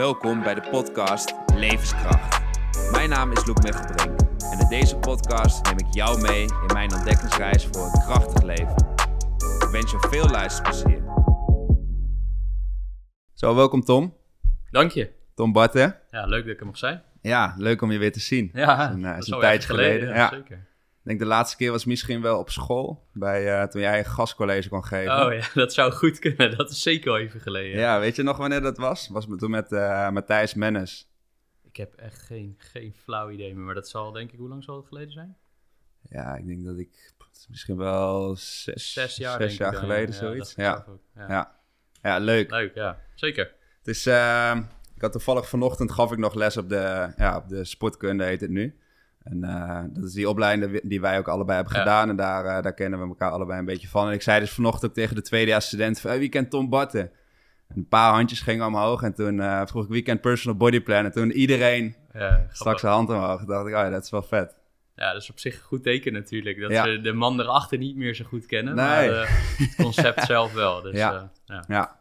Welkom bij de podcast Levenskracht. Mijn naam is Loek Mechtelbrink en in deze podcast neem ik jou mee in mijn ontdekkingsreis voor een krachtig leven. Ik wens je veel luisterplezier. Zo, welkom Tom. Dank je. Tom Barten. Ja, leuk dat ik er mag zijn. Ja, leuk om je weer te zien. Ja, is een, eh, dat is is een al tijdje geleden. Ja, Ja. zeker. Ik denk de laatste keer was misschien wel op school, bij, eh, toen jij een gastcollege kon geven. Oh ja, dat zou goed kunnen. Dat is zeker al even geleden. Ja, weet je nog wanneer dat was? Was het toen met eh, Matthijs Mennis. Ik heb echt geen, geen flauw idee meer, maar dat zal denk ik, hoe lang zal het geleden zijn? Ja, ik denk dat ik misschien wel zes, Zes jaar zes jaar dan, geleden, ja. zoiets. Ja. ja. ja, leuk. Leuk, ja. Zeker. Het is, eh, ik had toevallig vanochtend gaf ik nog les op de, ja, op de sportkunde, heet het nu. En eh, dat is die opleiding die wij ook allebei hebben Ja. gedaan. En daar, eh, daar kennen we elkaar allebei een beetje van. En ik zei dus vanochtend ook tegen de tweedejaars student. Hey, wie kent Tom Barten? En een paar handjes gingen omhoog. En toen eh, vroeg ik wie kent Personal Body Plan? En toen iedereen Ja, stak zijn hand omhoog. Dacht ik, oh ja, dat is wel vet. ja, dat is op zich een goed teken natuurlijk. Dat Ja. ze de man erachter niet meer zo goed kennen, Nee. maar eh, het concept zelf wel. Dus, Ja. eh, ja. Ja.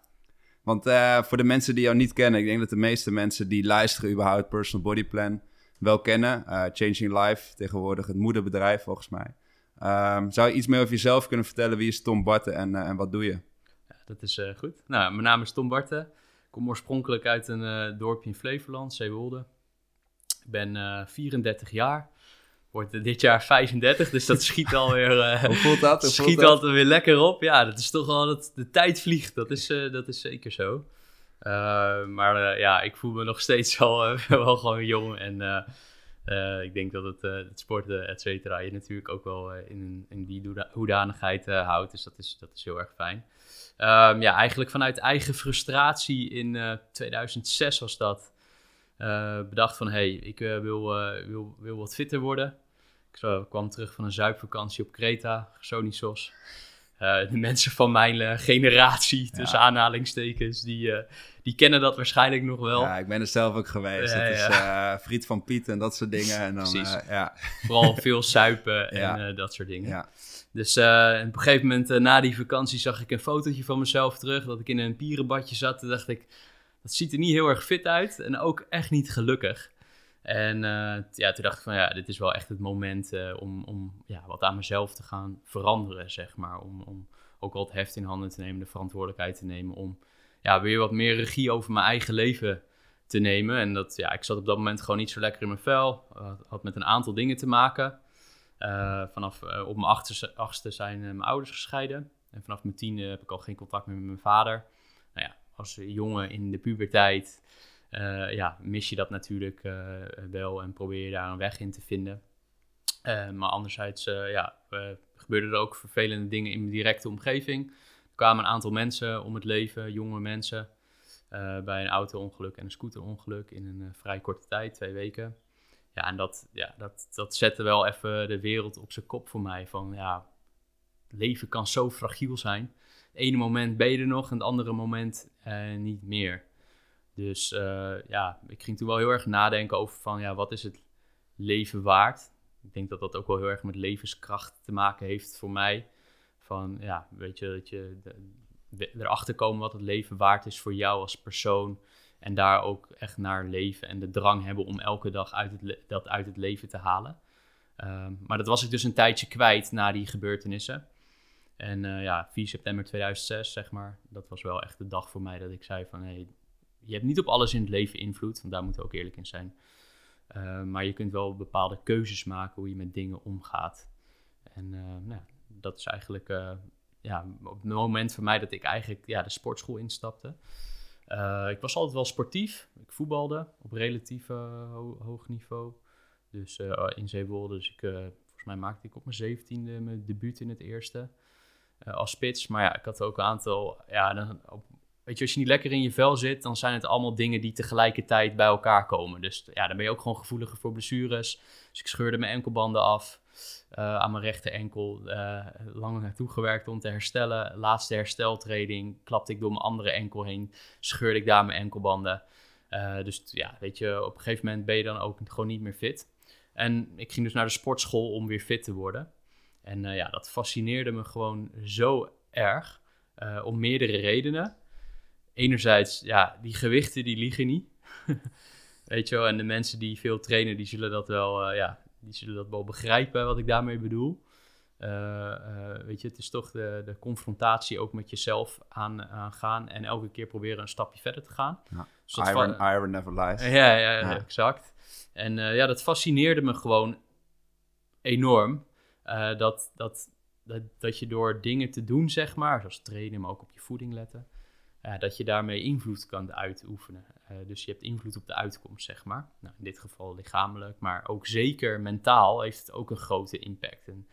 Want eh, voor de mensen die jou niet kennen, ik denk dat de meeste mensen die luisteren überhaupt Personal Body Plan wel kennen. Eh, Changing Life, tegenwoordig het moederbedrijf volgens mij. Ehm, zou je iets meer over jezelf kunnen vertellen? Wie is Tom Barten en, eh, en wat doe je? Ja, dat is eh, goed. Nou, mijn naam is Tom Barten. Ik kom oorspronkelijk uit een dorpje in Flevoland, Zeewolde. Ik ben eh 34 jaar. Word eh, dit jaar 35, dus dat schiet alweer... eh Hoe voelt dat? Hoe voelt schiet dat? altijd weer lekker op. Ja, dat is toch wel... Dat, de tijd vliegt, dat is, dat is zeker zo. Eh, maar eh, ja, ik voel me nog steeds wel, eh, wel gewoon jong. En ik denk dat het, het sporten, et cetera, je natuurlijk ook wel in, in die hoeda- hoedanigheid houdt. Dus dat is, dat is heel erg fijn. Ehm, ja, eigenlijk vanuit eigen frustratie in eh, 2006 was dat. bedacht van, hey, ik wil, wil, wil wat fitter worden. Ik kwam terug van een zuipvakantie op Kreta, Gersonisos. Eh, de mensen van mijn generatie, tussen aanhalingstekens, die, die kennen dat waarschijnlijk nog wel. Ja, ik ben er zelf ook geweest. Ja, het is eh, Friet van Piet en dat soort dingen. En dan, Precies. eh, ja, Vooral veel suipen en eh, dat soort dingen. ja. Dus op een gegeven moment na die vakantie zag ik een fotootje van mezelf terug. Dat ik in een pierenbadje zat. Toen dacht ik, dat ziet er niet heel erg fit uit. En ook echt niet gelukkig. En ja, toen dacht ik van ja, dit is wel echt het moment om, om ja, wat aan mezelf te gaan veranderen, zeg maar. Om, om ook wel het heft in handen te nemen, de verantwoordelijkheid te nemen. Om ja, weer wat meer regie over mijn eigen leven te nemen. En dat, ja, ik zat op dat moment gewoon niet zo lekker in mijn vel. Had- had met een aantal dingen te maken. Eh, vanaf eh, op mijn achtste, achtste zijn eh, mijn ouders gescheiden. En vanaf mijn tiende heb ik al geen contact meer met mijn vader. Nou ja, als jongen in de puberteit ja, mis je dat natuurlijk wel en probeer je daar een weg in te vinden. Maar anderzijds ja, gebeurden er ook vervelende dingen in mijn directe omgeving. Kwamen een aantal mensen om het leven, jonge mensen, eh, bij een auto-ongeluk en een scooterongeluk in een eh, vrij korte tijd, twee weken. Ja, en dat, ja, dat, dat zette wel even de wereld op zijn kop voor mij. Van ja, leven kan zo fragiel zijn. Het ene moment ben je er nog en het andere moment eh, niet meer. Dus ja, ik ging toen wel heel erg nadenken over van ja, wat is het leven waard? Ik denk dat dat ook wel heel erg met levenskracht te maken heeft voor mij. Van ja, weet je, dat je erachter komen wat het leven waard is voor jou als persoon. En daar ook echt naar leven en de drang hebben om elke dag uit het dat uit het leven te halen. Ehm, maar dat was ik dus een tijdje kwijt na die gebeurtenissen. En eh, ja, 4 september 2006, zeg maar, dat was wel echt de dag voor mij dat ik zei van... Hey, je hebt niet op alles in het leven invloed, want daar moeten we ook eerlijk in zijn. Eh, maar je kunt wel bepaalde keuzes maken hoe je met dingen omgaat. En eh, nou, dat is eigenlijk eh, ja, op het moment voor mij dat ik eigenlijk ja, de sportschool instapte. Eh, ik was altijd wel sportief. Ik voetbalde op relatief ho- hoog niveau. Dus eh, in Zeewolde. Dus ik, volgens mij maakte ik op mijn zeventiende mijn debuut in het eerste. als spits. Maar ja, ik had ook een aantal... Ja, op, weet je, als je niet lekker in je vel zit... dan zijn het allemaal dingen die tegelijkertijd bij elkaar komen. Dus ja, dan ben je ook gewoon gevoeliger voor blessures. Dus ik scheurde mijn enkelbanden af. Eh, aan mijn rechter enkel. eh, lang naartoe gewerkt om te herstellen. Laatste hersteltraining klapte ik door mijn andere enkel heen. Scheurde ik daar mijn enkelbanden. Eh, dus ja, weet je, op een gegeven moment ben je dan ook gewoon niet meer fit. En ik ging dus naar de sportschool om weer fit te worden. En ja, dat fascineerde me gewoon zo erg. om meerdere redenen. Enerzijds, ja, die gewichten die liegen niet. Weet je wel, en de mensen die veel trainen, die zullen dat wel, ja, die zullen dat wel begrijpen wat ik daarmee bedoel. Eh, eh, weet je, het is toch de, de confrontatie ook met jezelf aan, aangaan en elke keer proberen een stapje verder te gaan. Ja. Dus Iron, iron never lies. ja, ja, ja, Ja. exact. En eh, ja, dat fascineerde me gewoon enorm. dat, dat, dat, dat je door dingen te doen, zeg maar, zoals trainen, maar ook op je voeding letten, ja, dat je daarmee invloed kan uitoefenen. Eh, dus je hebt invloed op de uitkomst, zeg maar. Nou, in dit geval lichamelijk, maar ook zeker mentaal heeft het ook een grote impact. En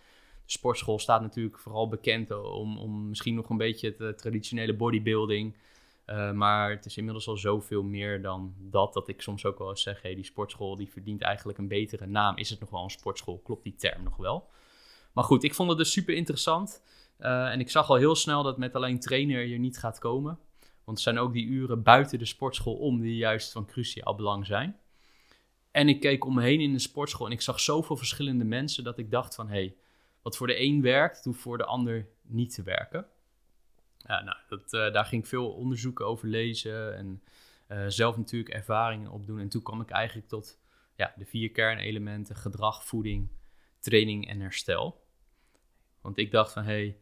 de sportschool staat natuurlijk vooral bekend om, om misschien nog een beetje het eh, traditionele bodybuilding. Eh, maar het is inmiddels al zoveel meer dan dat, dat ik soms ook wel eens zeg, hey, die sportschool die verdient eigenlijk een betere naam. Is het nog wel een sportschool? Klopt die term nog wel? Maar goed, ik vond het dus super interessant. Eh, en ik zag al heel snel dat met alleen trainer je niet gaat komen. Want er zijn ook die uren buiten de sportschool om die juist van cruciaal belang zijn. En ik keek om me heen in de sportschool en ik zag zoveel verschillende mensen dat ik dacht van... hé, hey, wat voor de een werkt, hoeft voor de ander niet te werken. Ja, nou, dat, eh, daar ging ik veel onderzoeken over lezen en eh, zelf natuurlijk ervaringen opdoen. En toen kwam ik eigenlijk tot ja, de vier kernelementen: gedrag, voeding, training en herstel. Want ik dacht van hé, hey,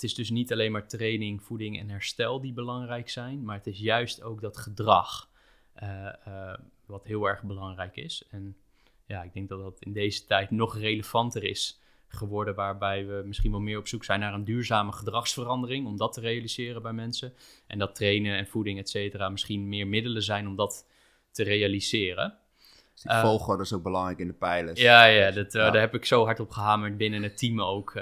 het is dus niet alleen maar training, voeding en herstel die belangrijk zijn, maar het is juist ook dat gedrag eh, eh, wat heel erg belangrijk is. En ja, ik denk dat dat in deze tijd nog relevanter is geworden, waarbij we misschien wel meer op zoek zijn naar een duurzame gedragsverandering, om dat te realiseren bij mensen. En dat trainen en voeding, et cetera, misschien meer middelen zijn om dat te realiseren. Dus die Eh, volgorde is ook belangrijk in de pijlers. Ja, ja, dat, Ja. daar heb ik zo hard op gehamerd binnen het team ook.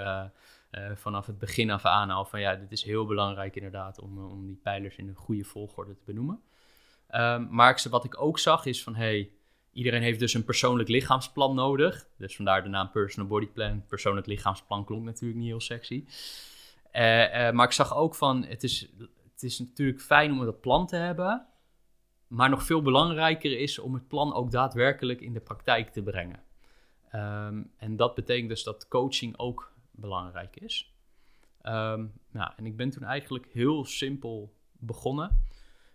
Eh, vanaf het begin af aan al van ja, dit is heel belangrijk inderdaad om, eh, om die pijlers in een goede volgorde te benoemen. Ehm, maar wat ik ook zag is van hey, iedereen heeft dus een persoonlijk lichaamsplan nodig. Dus vandaar de naam Personal Body Plan. Persoonlijk lichaamsplan klonk natuurlijk niet heel sexy. Eh, maar ik zag ook van het is, het is natuurlijk fijn om dat plan te hebben. Maar nog veel belangrijker is om het plan ook daadwerkelijk in de praktijk te brengen. Ehm, en dat betekent dus dat coaching ook belangrijk is. Ehm, nou, en ik ben toen eigenlijk heel simpel begonnen.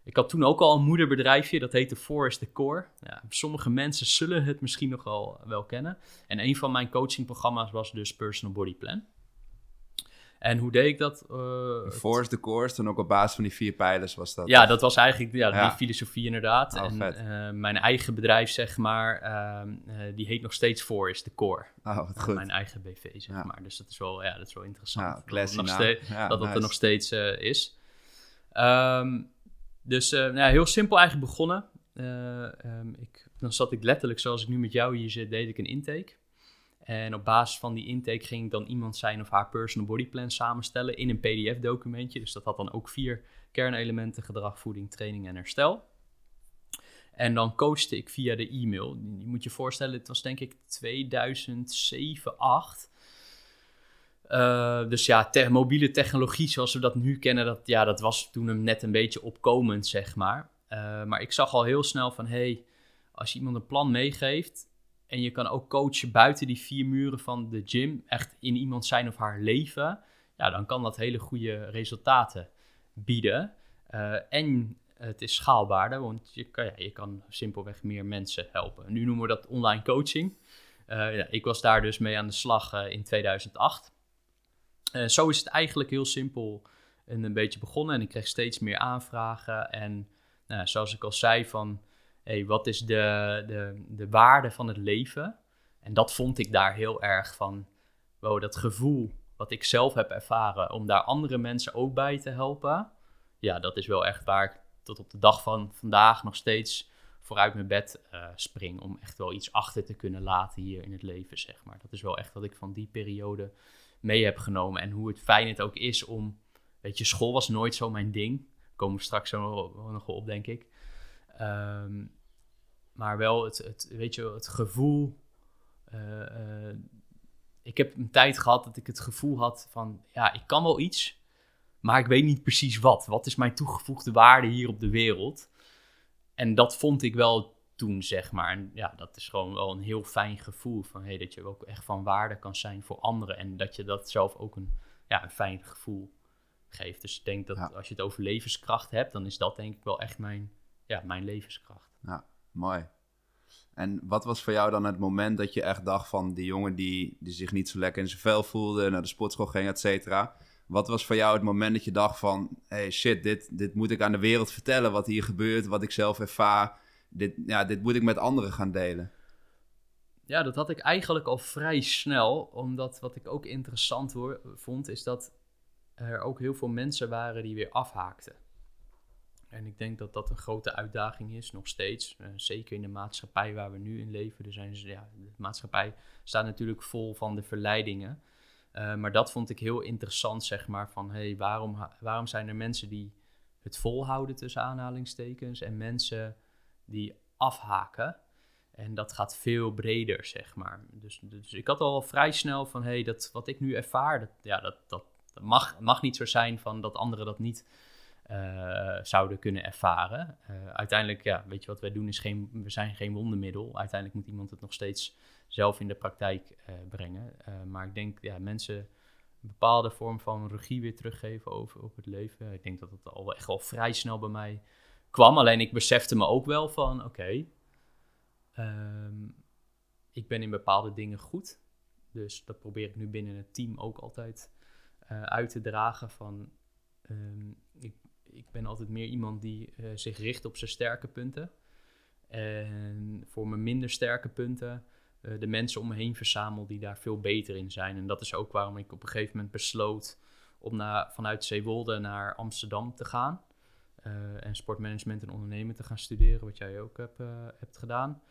Ik had toen ook al een moederbedrijfje, dat heette Forest Decor. Ja, sommige mensen zullen het misschien nog wel, wel kennen. En een van mijn coachingprogramma's was dus Personal Body Plan. En hoe deed ik dat? Het- Force de course, dan ook op basis van die vier pijlers was dat. ja, dat was eigenlijk ja, Ja. die filosofie inderdaad. Oh, en eh, mijn eigen bedrijf, zeg maar, ehm, eh, die heet nog steeds voor is de core. Oh, wat goed. Mijn eigen BV, zeg Ja. maar. Dus dat is wel, ja, dat is wel interessant. Ja, dat classy steeds, dat het er nog steeds is. Ehm, dus nou ja, heel simpel eigenlijk begonnen. Eh, ehm, ik, dan zat ik letterlijk, zoals ik nu met jou hier zit, deed ik een intake. En op basis van die intake ging dan iemand zijn of haar personal body plan samenstellen in een PDF-documentje. Dus dat had dan ook vier kernelementen: gedrag, voeding, training en herstel. En dan coachte ik via de e-mail. Je moet je voorstellen, het was denk ik 2007, 8. Eh, dus ja, te- mobiele technologie zoals we dat nu kennen, dat, ja, dat was toen hem net een beetje opkomend, zeg maar. Eh, maar ik zag al heel snel van, hey, als je iemand een plan meegeeft en je kan ook coachen buiten die vier muren van de gym, echt in iemand zijn of haar leven, ja, dan kan dat hele goede resultaten bieden. Eh, en het is schaalbaarder, want je kan, je kan simpelweg meer mensen helpen. Nu noemen we dat online coaching. Eh, ja, ik was daar dus mee aan de slag eh, in 2008. Eh, zo is het eigenlijk heel simpel en een beetje begonnen. En ik kreeg steeds meer aanvragen. En nou, zoals ik al zei, van hey, wat is de, de, de waarde van het leven? En dat vond ik daar heel erg van. Wow, dat gevoel wat ik zelf heb ervaren, om daar andere mensen ook bij te helpen. Ja, dat is wel echt waar ik tot op de dag van vandaag nog steeds vooruit mijn bed eh, spring. Om echt wel iets achter te kunnen laten hier in het leven, zeg maar. Dat is wel echt wat ik van die periode mee heb genomen. En hoe het fijn het ook is om... Weet je, school was nooit zo mijn ding. Komen we straks zo nog, op, denk ik. Ehm, maar wel het, het, weet je, het gevoel... eh, eh, ik heb een tijd gehad dat ik het gevoel had van... Ja, ik kan wel iets, maar ik weet niet precies wat. Wat is mijn toegevoegde waarde hier op de wereld? En dat vond ik wel toen, zeg maar. En ja, dat is gewoon wel een heel fijn gevoel van hey, dat je ook echt van waarde kan zijn voor anderen. En dat je dat zelf ook een, ja, een fijn gevoel geeft. Dus ik denk dat Ja. als je het over levenskracht hebt, dan is dat denk ik wel echt mijn, ja, mijn levenskracht. Ja, mooi. En wat was voor jou dan het moment dat je echt dacht van die jongen die, die zich niet zo lekker in zijn vel voelde, naar de sportschool ging, et cetera. Wat was voor jou het moment dat je dacht van, hey shit, dit, dit moet ik aan de wereld vertellen, wat hier gebeurt, wat ik zelf ervaar. Dit, ja, dit moet ik met anderen gaan delen. Ja, dat had ik eigenlijk al vrij snel, omdat wat ik ook interessant vond, is dat er ook heel veel mensen waren die weer afhaakten. En ik denk dat dat een grote uitdaging is, nog steeds. Uh, zeker in de maatschappij waar we nu in leven. Er zijn, ja, de maatschappij staat natuurlijk vol van de verleidingen. Uh, maar dat vond ik heel interessant, zeg maar. Van hey, waarom, waarom zijn er mensen die het volhouden tussen aanhalingstekens en mensen die afhaken? En dat gaat veel breder, zeg maar. Dus, dus ik had al vrij snel van, hey, dat wat ik nu ervaar, dat, ja, dat, dat, dat mag, mag niet zo zijn van dat anderen dat niet uh, zouden kunnen ervaren. Uh, uiteindelijk, ja, weet je wat wij doen, is geen, we zijn geen wondermiddel. Uiteindelijk moet iemand het nog steeds zelf in de praktijk uh, brengen. maar ik denk, ja, mensen een bepaalde vorm van regie weer teruggeven over, het leven. Ik denk dat het al echt wel vrij snel bij mij kwam. Alleen ik besefte me ook wel van, oké, ehm, ik ben in bepaalde dingen goed. Dus dat probeer ik nu binnen het team ook altijd uit te dragen van... Um, ik ben altijd meer iemand die uh, zich richt op zijn sterke punten. En voor mijn minder sterke punten uh, de mensen om me heen verzamel die daar veel beter in zijn. En dat is ook waarom ik op een gegeven moment besloot om naar, vanuit Zeewolde naar Amsterdam te gaan. Uh, en sportmanagement en ondernemen te gaan studeren, wat jij ook heb, hebt gedaan.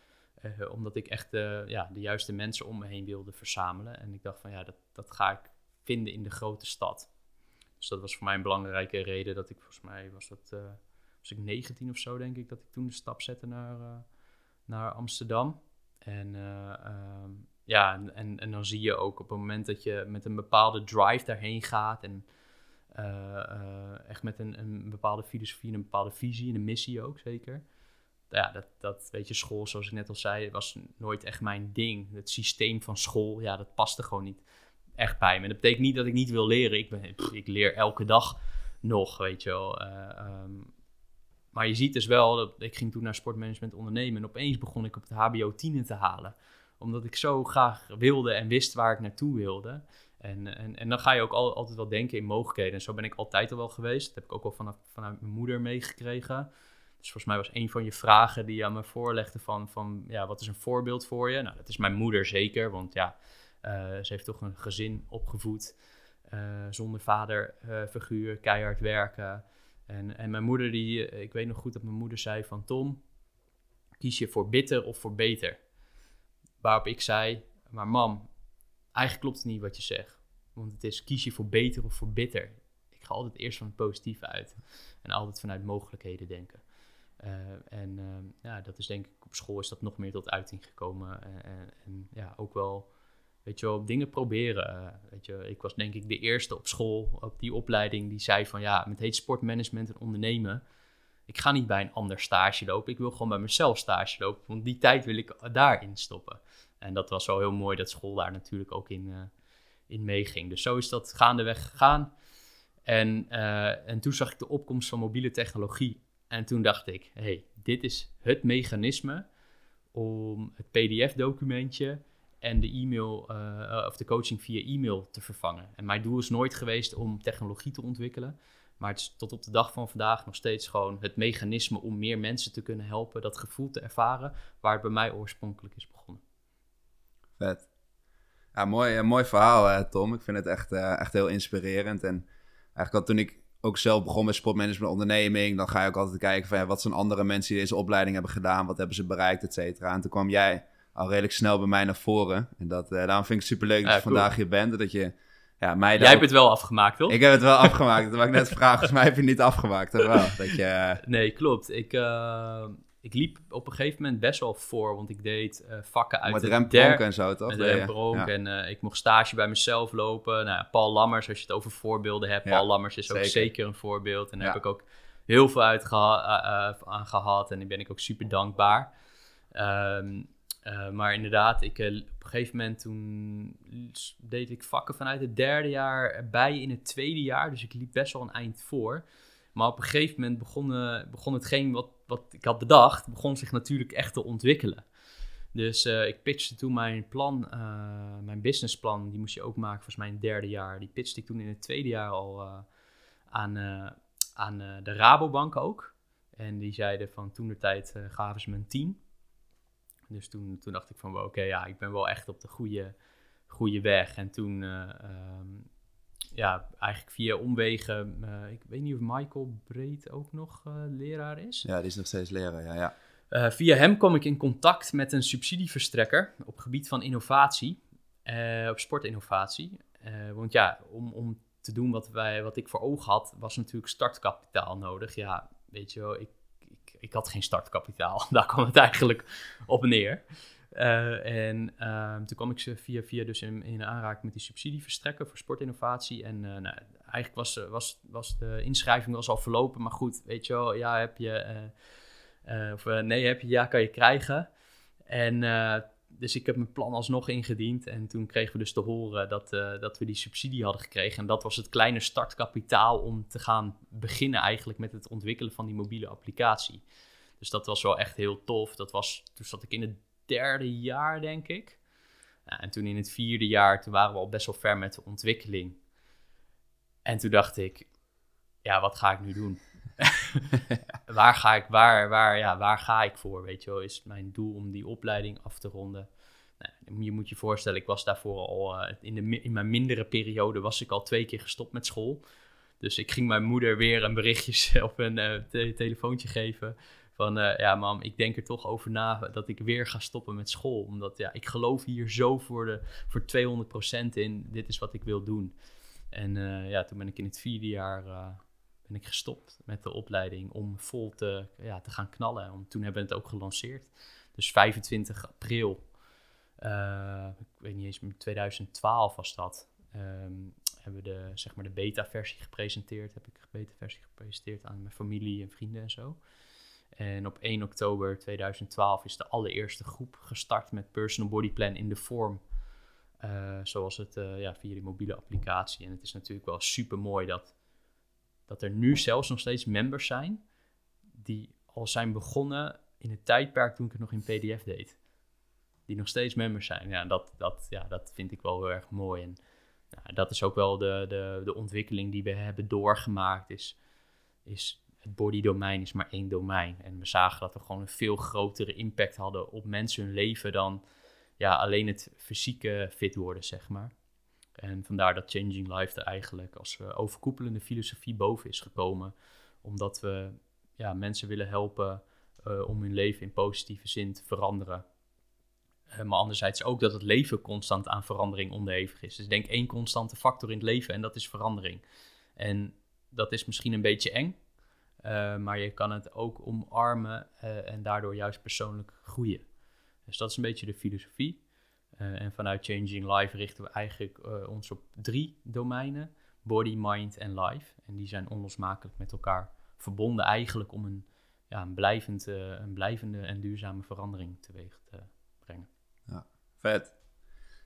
omdat ik echt ja, de juiste mensen om me heen wilde verzamelen. En ik dacht van ja, dat, dat ga ik vinden in de grote stad. Dus dat was voor mij een belangrijke reden dat ik, volgens mij was dat, uh, was ik 19 of zo denk ik, dat ik toen de stap zette naar, uh, naar Amsterdam. En uh, um, ja, en, en, en, dan zie je ook op het moment dat je met een bepaalde drive daarheen gaat en echt met een, een bepaalde filosofie en een bepaalde visie en een missie ook zeker. Ja, dat, dat weet je, school, zoals ik net al zei, was nooit echt mijn ding. Het systeem van school, ja, dat paste gewoon niet echt bij me. Dat betekent niet dat ik niet wil leren. Ik, ben, ik leer elke dag nog, weet je wel. Eh, ehm, maar je ziet dus wel, dat ik ging toen naar sportmanagement ondernemen en opeens begon ik op het HBO 10 te halen. Omdat ik zo graag wilde en wist waar ik naartoe wilde. En, en, en dan ga je ook al, altijd wel denken in mogelijkheden. En zo ben ik altijd al wel geweest. Dat heb ik ook wel vanaf, vanuit mijn moeder meegekregen. Dus volgens mij was een van je vragen die je aan me voorlegde van, van ja, wat is een voorbeeld voor je? Nou, dat is mijn moeder zeker, want ja, ze heeft toch een gezin opgevoed uh, zonder vaderfiguur, keihard werken. En, en mijn moeder, die, eh, ik weet nog goed dat mijn moeder zei van Tom, kies je voor bitter of voor beter? Waarop ik zei, maar mam, eigenlijk klopt het niet wat je zegt. Want het is kies je voor beter of voor bitter. Ik ga altijd eerst van het positieve uit. En altijd vanuit mogelijkheden denken. en ja, dat is denk ik op school is dat nog meer tot uiting gekomen. en, en ja, ook wel weet je wel, dingen proberen. Eh, weet je, ik was denk ik de eerste op school, op die opleiding, die zei van ja, met heet sportmanagement en ondernemen. Ik ga niet bij een ander stage lopen. Ik wil gewoon bij mezelf stage lopen. Want die tijd wil ik daarin stoppen. En dat was wel heel mooi dat school daar natuurlijk ook in, uh, in meeging. Dus zo is dat gaandeweg gegaan. En, uh, en toen zag ik de opkomst van mobiele technologie. En toen dacht ik, hey, dit is het mechanisme om het PDF-documentje en de e-mail uh, of de coaching via e-mail te vervangen. En mijn doel is nooit geweest om technologie te ontwikkelen. Maar het is tot op de dag van vandaag nog steeds gewoon het mechanisme om meer mensen te kunnen helpen, dat gevoel te ervaren, waar het bij mij oorspronkelijk is begonnen. Vet. Ja, mooi, een mooi verhaal, Tom. Ik vind het echt, echt heel inspirerend. En eigenlijk al toen ik ook zelf begon met sportmanagement onderneming, dan ga je ook altijd kijken van ja, wat zijn andere mensen die deze opleiding hebben gedaan, wat hebben ze bereikt, et cetera. En toen kwam jij al redelijk snel bij mij naar voren. En dat, uh, daarom vind ik het superleuk dat je vandaag hier bent. Dat je ja, mij Jij hebt het wel afgemaakt, toch? Ik heb het wel afgemaakt. Dat wou ik net vragen. Volgens mij heb je het niet afgemaakt, toch wel? Dat je... Eh, nee, klopt. Ik, uh, ik liep op een gegeven moment best wel voor, want ik deed uh, vakken uit Met Rembrandt en zo, toch? Met Rembrandt ja. en ik mocht stage bij mezelf lopen. Nou, Paul Lammers, als je het over voorbeelden hebt. Paul Lammers is ook zeker, een voorbeeld. En daar heb ik ook heel veel uit aan gehad en daar ben ik ook super dankbaar. Um, uh, maar inderdaad, ik, uh, op een gegeven moment toen deed ik vakken vanuit het derde jaar bij in het tweede jaar. Dus ik liep best wel een eind voor. Maar op een gegeven moment begon, uh, begon hetgeen wat, wat ik had bedacht, begon zich natuurlijk echt te ontwikkelen. Dus uh, ik pitchte toen mijn plan, mijn businessplan, die moest je ook maken volgens mij in het derde jaar. Die pitchte ik toen in het tweede jaar al aan, aan de Rabobank ook. En die zeiden van toen de tijd gaven ze me een 10. Dus toen, toen dacht ik van oké, ja, ik ben wel echt op de goede, goede weg. En toen, um, ja, eigenlijk via omwegen, uh, ik weet niet of Michael Breed ook nog uh, leraar is. Ja, die is nog steeds leraar, ja. ja. Uh, via hem kom ik in contact met een subsidieverstrekker op gebied van innovatie, op sportinnovatie. want ja, om, om te doen wat, wij, wat ik voor ogen had, was natuurlijk startkapitaal nodig. Ja, weet je wel, ik ik had geen startkapitaal. Daar kwam het eigenlijk op neer. Uh, en uh, toen kwam ik ze via via dus in, in aanraking met die subsidieverstrekker voor sportinnovatie. En uh, nou, eigenlijk was, was, was de inschrijving was al verlopen. Maar goed, weet je wel, ja heb je, of nee heb je, ja kan je krijgen. En dus ik heb mijn plan alsnog ingediend. En toen kregen we dus te horen dat, uh, dat we die subsidie hadden gekregen. En dat was het kleine startkapitaal om te gaan beginnen eigenlijk met het ontwikkelen van die mobiele applicatie. Dus dat was wel echt heel tof. Dat was, toen zat ik in het derde jaar, denk ik. En toen in het vierde jaar, toen waren we al best wel ver met de ontwikkeling. En toen dacht ik, ja, wat ga ik nu doen? waar ga ik, waar, waar, ja, waar ga ik voor? Weet je wel, is mijn doel om die opleiding af te ronden. Nou, je moet je voorstellen, ik was daarvoor al uh, in, de, in mijn mindere periode was ik al twee keer gestopt met school. Dus ik ging mijn moeder weer een berichtje op een uh, telefoontje geven. Van uh, ja, mam, ik denk er toch over na dat ik weer ga stoppen met school. Omdat ja, ik geloof hier zo voor, de, voor 200% in. Dit is wat ik wil doen. En ja, toen ben ik in het vierde jaar ik gestopt met de opleiding om vol te, ja, te gaan knallen. Om, toen hebben we het ook gelanceerd. Dus 25 april, uh, ik weet niet eens, 2012 was dat. Um, hebben we de, zeg maar de beta-versie gepresenteerd. Heb ik de beta-versie gepresenteerd aan mijn familie en vrienden en zo. En op 1 oktober 2012 is de allereerste groep gestart met Personal Body Plan in de vorm. Uh, zoals het uh, ja, via die mobiele applicatie. En het is natuurlijk wel super mooi dat dat er nu zelfs nog steeds members zijn die al zijn begonnen in het tijdperk toen ik het nog in PDF deed. Die nog steeds members zijn. Ja, dat, dat, ja, dat vind ik wel heel erg mooi. En nou, dat is ook wel de, de, de ontwikkeling die we hebben doorgemaakt. Is, is het body-domein is maar één domein. En we zagen dat we gewoon een veel grotere impact hadden op mensen hun leven dan ja, alleen het fysieke fit worden, zeg maar. En vandaar dat Changing Life er eigenlijk als uh, overkoepelende filosofie boven is gekomen. Omdat we ja, mensen willen helpen uh, om hun leven in positieve zin te veranderen. Uh, maar anderzijds ook dat het leven constant aan verandering onderhevig is. Dus denk één constante factor in het leven en dat is verandering. En dat is misschien een beetje eng, maar je kan het ook omarmen en daardoor juist persoonlijk groeien. Dus dat is een beetje de filosofie. Uh, en vanuit Changing Life richten we eigenlijk uh, ons op drie domeinen: body, mind en life. En die zijn onlosmakelijk met elkaar verbonden, eigenlijk om een, ja, een, blijvend, uh, een blijvende en duurzame verandering teweeg te brengen. Ja, vet.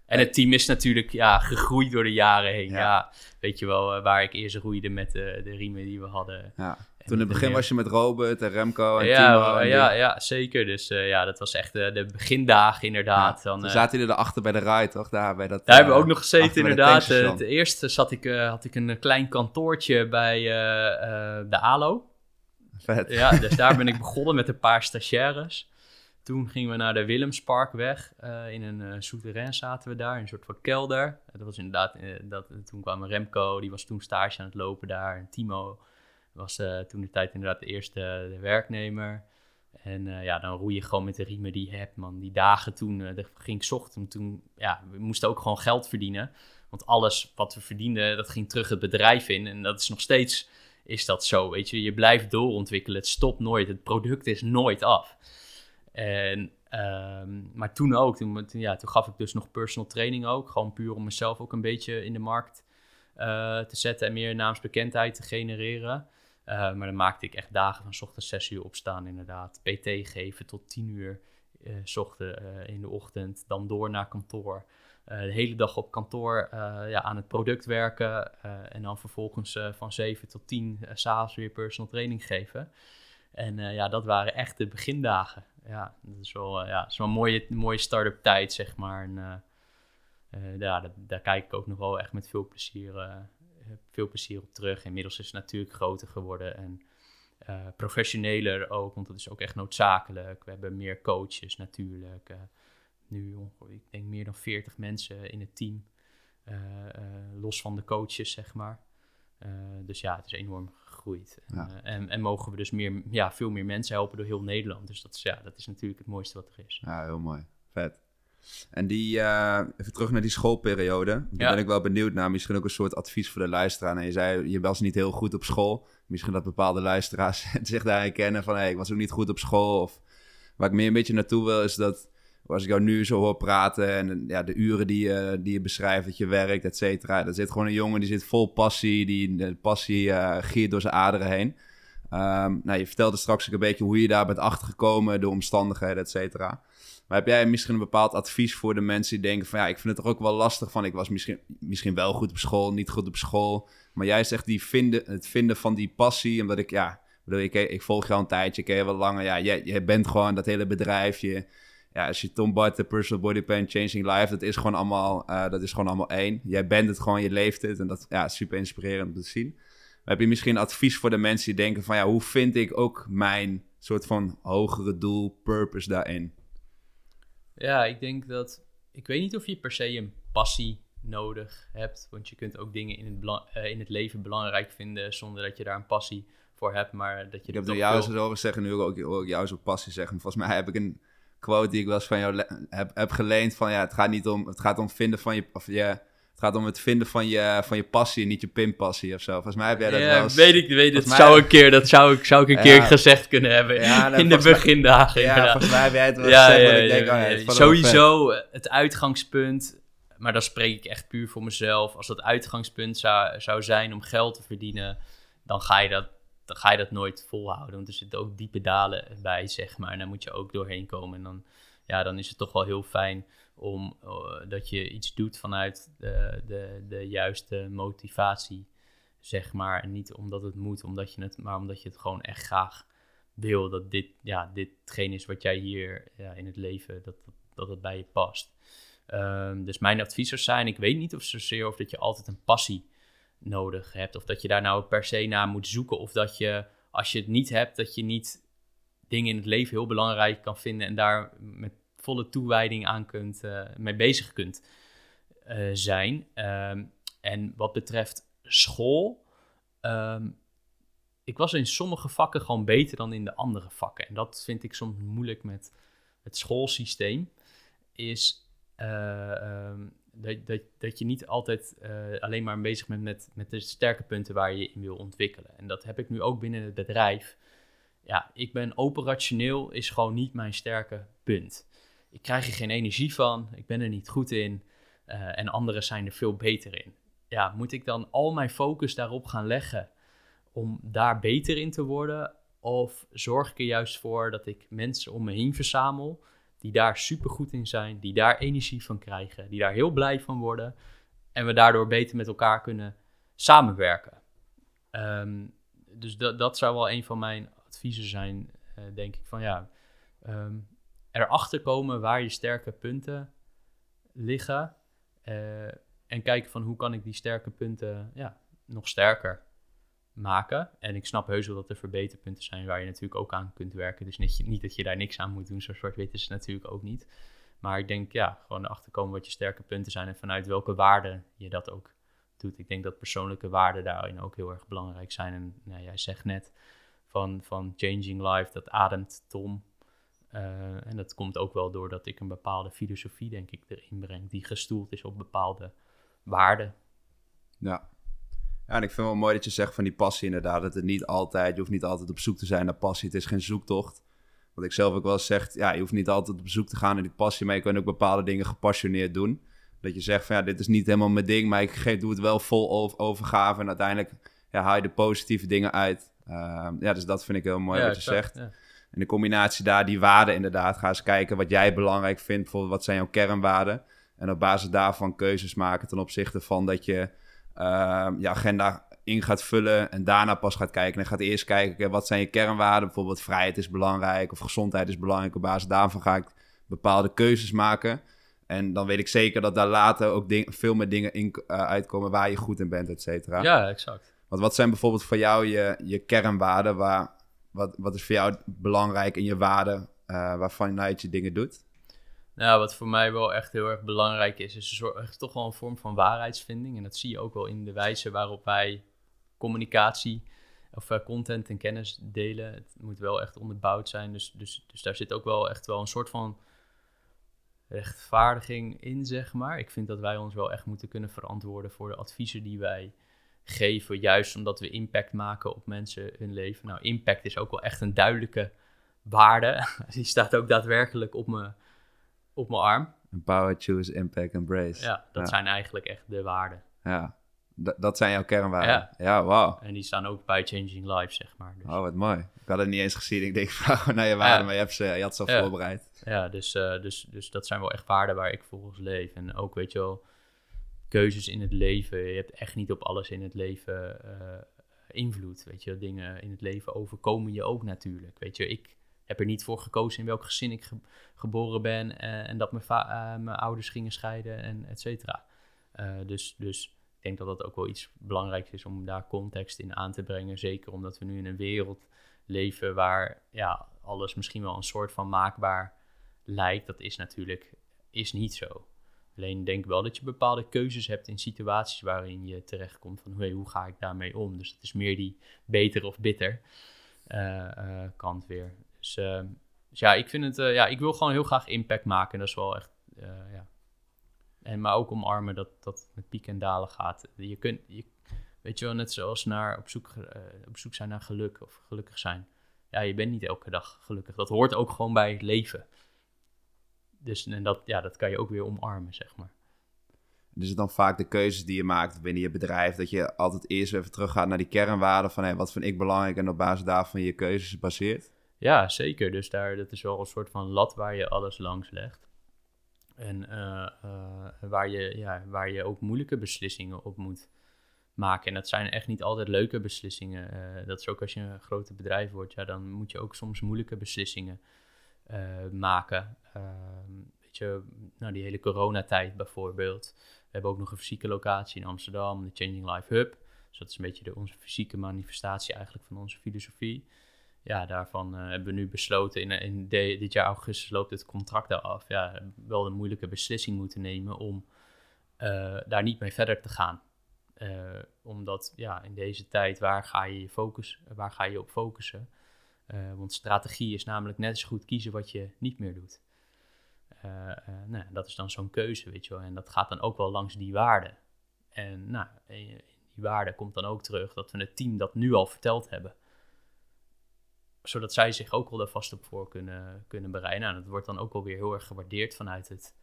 En het team is natuurlijk ja, gegroeid door de jaren heen. Ja. weet je wel, waar ik eerst roeide met de, de riemen die we hadden. Ja. Toen in het begin was je met Robert en Remco en ja, Timo. En ja, ja, zeker. Dus uh, ja, dat was echt uh, de begindagen inderdaad. Ja, dan, toen zaten jullie erachter bij de ride, toch? Daar, bij dat, daar hebben we ook nog gezeten inderdaad. Het eerste zat ik, had ik een klein kantoortje bij de ALO. Vet. Ja, dus daar ben ik begonnen met een paar stagiaires. Toen gingen we naar de Willemsparkweg. Uh, in een uh, souterrain zaten we daar, in een soort van kelder. Dat was inderdaad, uh, dat, toen kwam Remco, die was toen stage aan het lopen daar. En Timo was toen de tijd inderdaad de eerste de werknemer. En ja, dan roei je gewoon met de riemen die je hebt, man. Die dagen toen, dat ging ik ochtend, toen, ja, we moesten ook gewoon geld verdienen. Want alles wat we verdienden, dat ging terug het bedrijf in. En dat is nog steeds, is dat zo, weet je. Je blijft doorontwikkelen, het stopt nooit, het product is nooit af. En, um, maar toen ook, toen, ja, toen gaf ik dus nog personal training ook. Gewoon puur om mezelf ook een beetje in de markt uh, te zetten en meer naamsbekendheid te genereren. Uh, maar dan maakte ik echt dagen van ochtends 6 uur opstaan inderdaad. PT geven tot 10 uur uh, ochtend, in de ochtend. Dan door naar kantoor. de hele dag op kantoor ja, aan het product werken. en dan vervolgens van 7 tot 10 s s'avonds weer personal training geven. En ja, dat waren echt de begindagen. Ja, dat is wel, ja, is wel een mooie, mooie start-up tijd, zeg maar. En, ja, dat, daar kijk ik ook nog wel echt met veel plezier, veel plezier op terug. Inmiddels is het natuurlijk groter geworden en uh, professioneler ook, want dat is ook echt noodzakelijk. We hebben meer coaches natuurlijk. Uh, nu, ik denk meer dan 40 mensen in het team, los van de coaches, zeg maar. dus ja, het is enorm gegroeid. En, en, en, mogen we dus meer, ja, veel meer mensen helpen door heel Nederland. Dus dat is, ja, dat is natuurlijk het mooiste wat er is. Ja, heel mooi. Vet. En die, even terug naar die schoolperiode. Daar ben ik wel benieuwd naar. Misschien ook een soort advies voor de luisteraar. En je zei, je was niet heel goed op school misschien dat bepaalde luisteraars zich daar herkennen van... Hey, ik was ook niet goed op school. Of waar ik meer een beetje naartoe wil is dat... Als ik jou nu zo hoor praten en ja, de uren die je, die je beschrijft, dat je werkt, et cetera. Er zit gewoon een jongen die zit vol passie, die de passie uh, giert door zijn aderen heen. Um, nou, je vertelde straks ook een beetje hoe je daar bent achtergekomen, de omstandigheden, et cetera. Maar heb jij misschien een bepaald advies voor de mensen die denken van ja, ik vind het toch ook wel lastig van ik was misschien, misschien wel goed op school, niet goed op school. Maar jij zegt die vinden, het vinden van die passie, omdat ik ja, bedoel, ik, ik volg jou een tijdje, ik ken je wel langer. Ja, jij, jij bent gewoon dat hele bedrijf. Je, ja, als je Tom Bart, de Personal Body Plan, Changing Life, dat is gewoon allemaal, uh, dat is gewoon allemaal één. Jij bent het gewoon, je leeft het en dat ja, super inspirerend om te zien. Maar heb je misschien advies voor de mensen die denken van ja, hoe vind ik ook mijn soort van hogere doel, purpose daarin? Ja, ik denk dat. Ik weet niet of je per se een passie nodig hebt. Want je kunt ook dingen in het, uh, in het leven belangrijk vinden zonder dat je daar een passie voor hebt. Maar dat je ik heb door jou zo horen zeggen, nu ook, ook jou zo passie zeggen. Volgens mij heb ik een quote die ik wel eens van jou heb, heb geleend van ja, het gaat niet om, het gaat om vinden van je, of je het gaat om het vinden van je, van je passie, niet je pinpassie of zo. Volgens mij heb jij dat ja, wel weet ik, weet het. Zou een keer, dat zou ik, zou ik een keer gezegd kunnen hebben ja, in de begindagen. ja, volgens mij heb jij het wel gezegd. ik denk, oh, het Sowieso het uitgangspunt, maar dan spreek ik echt puur voor mezelf. Als dat uitgangspunt zou, zou zijn om geld te verdienen, dan ga je dat dan ga je dat nooit volhouden. Want er zitten ook diepe dalen bij, zeg maar. En daar moet je ook doorheen komen. En dan, ja, dan is het toch wel heel fijn om uh, dat je iets doet vanuit de, de, de juiste motivatie, zeg maar. En niet omdat het moet, omdat je het, maar omdat je het gewoon echt graag wil. Dat dit, ja, ditgene is wat jij hier ja, in het leven, dat, dat, dat het bij je past. Um, dus mijn advies zijn, ik weet niet of zozeer of dat je altijd een passie nodig hebt. Of dat je daar nou per se naar moet zoeken. Of dat je, als je het niet hebt, dat je niet dingen in het leven heel belangrijk kan vinden en daar met volle toewijding aan kunt, uh, mee bezig kunt uh, zijn. Um, en wat betreft school, um, ik was in sommige vakken gewoon beter dan in de andere vakken. En dat vind ik soms moeilijk met het schoolsysteem. Is uh, um, dat, dat, dat je niet altijd alleen maar bezig bent met, met de sterke punten waar je in wil ontwikkelen. En dat heb ik nu ook binnen het bedrijf. Ja, ik ben operationeel, is gewoon niet mijn sterke punt ik krijg er geen energie van, ik ben er niet goed in uh, en anderen zijn er veel beter in. Ja, moet ik dan al mijn focus daarop gaan leggen om daar beter in te worden? Of zorg ik er juist voor dat ik mensen om me heen verzamel die daar super goed in zijn, die daar energie van krijgen, die daar heel blij van worden en we daardoor beter met elkaar kunnen samenwerken? Um, dus dat, dat zou wel een van mijn adviezen zijn, uh, denk ik, van ja, um, erachter komen waar je sterke punten liggen. Uh, en kijken van hoe kan ik die sterke punten ja, nog sterker maken. En ik snap heus wel dat er verbeterpunten zijn waar je natuurlijk ook aan kunt werken. Dus niet, niet dat je daar niks aan moet doen. Zo zwart-wit is natuurlijk ook niet. Maar ik denk ja, gewoon erachter komen wat je sterke punten zijn en vanuit welke waarden je dat ook doet. Ik denk dat persoonlijke waarden daarin ook heel erg belangrijk zijn. En nou, jij zegt net van, van Changing Life, dat ademt Tom. Uh, en dat komt ook wel doordat ik een bepaalde filosofie, denk ik, erin breng, die gestoeld is op bepaalde waarden. Ja. Ja, en ik vind het wel mooi dat je zegt van die passie inderdaad. Dat het niet altijd, je hoeft niet altijd op zoek te zijn naar passie. Het is geen zoektocht. Wat ik zelf ook wel zeg, ja, je hoeft niet altijd op zoek te gaan naar die passie, maar je kan ook bepaalde dingen gepassioneerd doen. Dat je zegt van ja, dit is niet helemaal mijn ding, maar ik geef, doe het wel vol overgave en uiteindelijk ja, haal je de positieve dingen uit. Uh, ja, dus dat vind ik heel mooi wat je zegt. Ja. En de combinatie daar, die waarden inderdaad. Ga eens kijken wat jij belangrijk vindt. Bijvoorbeeld, wat zijn jouw kernwaarden? En op basis daarvan keuzes maken ten opzichte van dat je uh, je agenda in gaat vullen en daarna pas gaat kijken. En gaat eerst kijken, wat zijn je kernwaarden? Bijvoorbeeld vrijheid is belangrijk of gezondheid is belangrijk. Op basis daarvan ga ik bepaalde keuzes maken. En dan weet ik zeker dat daar later ook veel meer dingen in uh, uitkomen waar je goed in bent, et cetera. Ja, exact. Want wat zijn bijvoorbeeld voor jou je, je kernwaarden? Waar, wat, wat is voor jou belangrijk in je waarden uh, waarvan je dingen doet? Nou, wat voor mij wel echt heel erg belangrijk is, is soort, toch wel een vorm van waarheidsvinding. En dat zie je ook wel in de wijze waarop wij communicatie of uh, content en kennis delen. Het moet wel echt onderbouwd zijn. Dus, dus, dus daar zit ook wel echt wel een soort van rechtvaardiging in, zeg maar. Ik vind dat wij ons wel echt moeten kunnen verantwoorden voor de adviezen die wij geven. Juist omdat we impact maken op mensen hun leven. Nou, impact is ook wel echt een duidelijke waarde. Die staat ook daadwerkelijk op mijn, op mijn arm. Power, choose, impact, embrace. Ja, dat zijn eigenlijk echt de waarden. Ja, dat zijn jouw kernwaarden. Ja, ja wauw. En die staan ook bij Changing Life, zeg maar. Dus. Oh, wat mooi. Ik had het niet eens gezien. Ik denk, vraag naar je waarden, maar je, hebt ze, je had ze al voorbereid. Ja, dus, uh, dus, dus dat zijn wel echt waarden waar ik volgens leef. En ook, weet je wel, keuzes in het leven. Je hebt echt niet op alles in het leven uh, invloed. Weet je, dingen in het leven overkomen je ook natuurlijk. Weet je, ik heb er niet voor gekozen in welk gezin ik geboren ben uh, en dat mijn, mijn ouders gingen scheiden en et cetera. dus, dus denk dat dat ook wel iets belangrijks is om daar context in aan te brengen. Zeker omdat we nu in een wereld leven waar ja, alles misschien wel een soort van maakbaar lijkt. Dat is natuurlijk is niet zo. Alleen denk wel dat je bepaalde keuzes hebt in situaties waarin je terechtkomt van hey, hoe ga ik daarmee om. Dus het is meer die beter of bitter uh, uh, kant weer. Dus, uh, dus, ja, ik vind het, ja, ik wil gewoon heel graag impact maken. Dat is wel echt, ja, en, maar ook omarmen dat dat met pieken en dalen gaat. Je kunt, je, weet je wel, net zoals naar op, zoek, op zoek zijn naar geluk of gelukkig zijn. Ja, je bent niet elke dag gelukkig. Dat hoort ook gewoon bij het leven. Dus en dat, ja, dat kan je ook weer omarmen, zeg maar. Dus het dan vaak de keuzes die je maakt binnen je bedrijf, dat je altijd eerst even teruggaat naar die kernwaarden van hey, wat vind ik belangrijk en op basis daarvan je keuzes baseert? Ja, zeker. Dus daar, dat is wel een soort van lat waar je alles langs legt. En uh, uh, waar, je, ja, waar je ook moeilijke beslissingen op moet maken. En dat zijn echt niet altijd leuke beslissingen. Uh, dat is ook als je een grote bedrijf wordt, ja, dan moet je ook soms moeilijke beslissingen maken. Ehm, weet je, nou, die hele coronatijd bijvoorbeeld. We hebben ook nog een fysieke locatie in Amsterdam, de Changing Life Hub. Dus dat is een beetje de, onze fysieke manifestatie eigenlijk van onze filosofie ja, daarvan uh, hebben we nu besloten, in, in dit jaar augustus loopt het contract daar af. Ja, wel een moeilijke beslissing moeten nemen om uh, daar niet mee verder te gaan. Uh, omdat ja, in deze tijd, waar ga je, je focus, waar ga je op focussen? want strategie is namelijk net zo goed kiezen wat je niet meer doet. Nou, dat is dan zo'n keuze, weet je wel. En dat gaat dan ook wel langs die waarden. En nou, in die waarden komt dan ook terug dat we het team dat nu al verteld hebben zodat zij zich ook wel er vast op voor kunnen, kunnen bereiden. Nou, dat wordt dan ook wel weer heel erg gewaardeerd vanuit het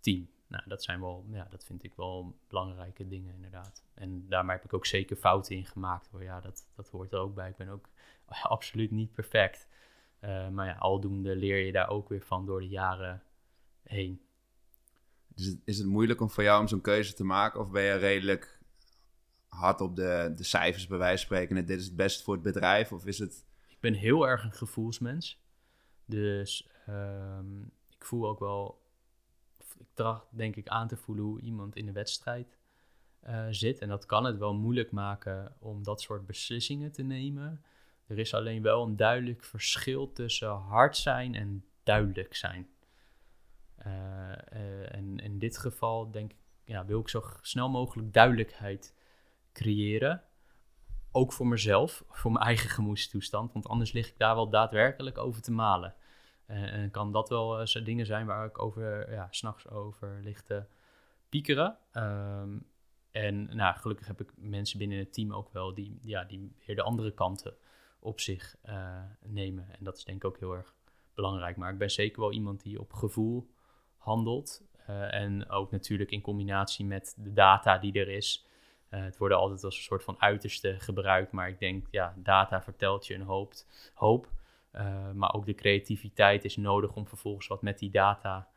team. Nou, dat zijn wel, ja, dat vind ik wel belangrijke dingen inderdaad. En daarmee heb ik ook zeker fouten in gemaakt hoor. Ja, dat, dat hoort er ook bij. Ik ben ook absoluut niet perfect. Maar ja, aldoende leer je daar ook weer van door de jaren heen. Dus is het moeilijk om voor jou om zo'n keuze te maken? Of ben je redelijk hard op de, de cijfers bij wijze van spreken? En dit is het beste voor het bedrijf? Of is het ik ben heel erg een gevoelsmens. Dus um, ik voel ook wel, ik tracht denk ik aan te voelen hoe iemand in de wedstrijd uh, zit. En dat kan het wel moeilijk maken om dat soort beslissingen te nemen. Er is alleen wel een duidelijk verschil tussen hard zijn en duidelijk zijn. Uh, uh, en in dit geval denk ik, ja, wil ik zo snel mogelijk duidelijkheid creëren ook voor mezelf, voor mijn eigen gemoedstoestand. Want anders lig ik daar wel daadwerkelijk over te malen. Uh, en kan dat wel uh, dingen zijn waar ik over, ja, s'nachts over lig te piekeren. Um, en nou, gelukkig heb ik mensen binnen het team ook wel die, ja, die weer de andere kanten op zich nemen. En dat is denk ik ook heel erg belangrijk. Maar ik ben zeker wel iemand die op gevoel handelt. en ook natuurlijk in combinatie met de data die er is. Uh, het worden altijd als een soort van uiterste gebruikt, maar ik denk, ja, data vertelt je een hoop. hoop uh, maar ook de creativiteit is nodig om vervolgens wat met die data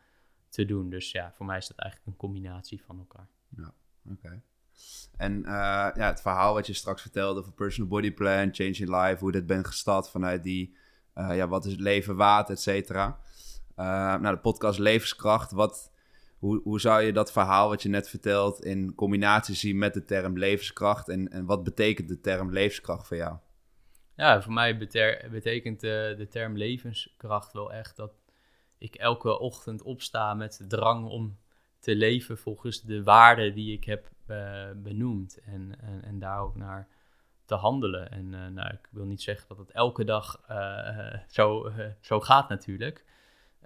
te doen. Dus ja, voor mij is dat eigenlijk een combinatie van elkaar. Ja, oké. En eh, ja, het verhaal wat je straks vertelde over personal body plan, change in life, hoe dat bent gestart vanuit die, ja, wat is het leven waard, et cetera. Uh, de podcast Levenskracht, wat, hoe, hoe zou je dat verhaal wat je net vertelt in combinatie zien met de term levenskracht en, en wat betekent de term levenskracht voor jou? Ja, voor mij betekent de, de term levenskracht wel echt dat ik elke ochtend opsta met de drang om te leven volgens de waarden die ik heb uh, benoemd. En, en, en, daar ook naar te handelen. En uh, nou, ik wil niet zeggen dat het elke dag uh, zo, zo gaat natuurlijk.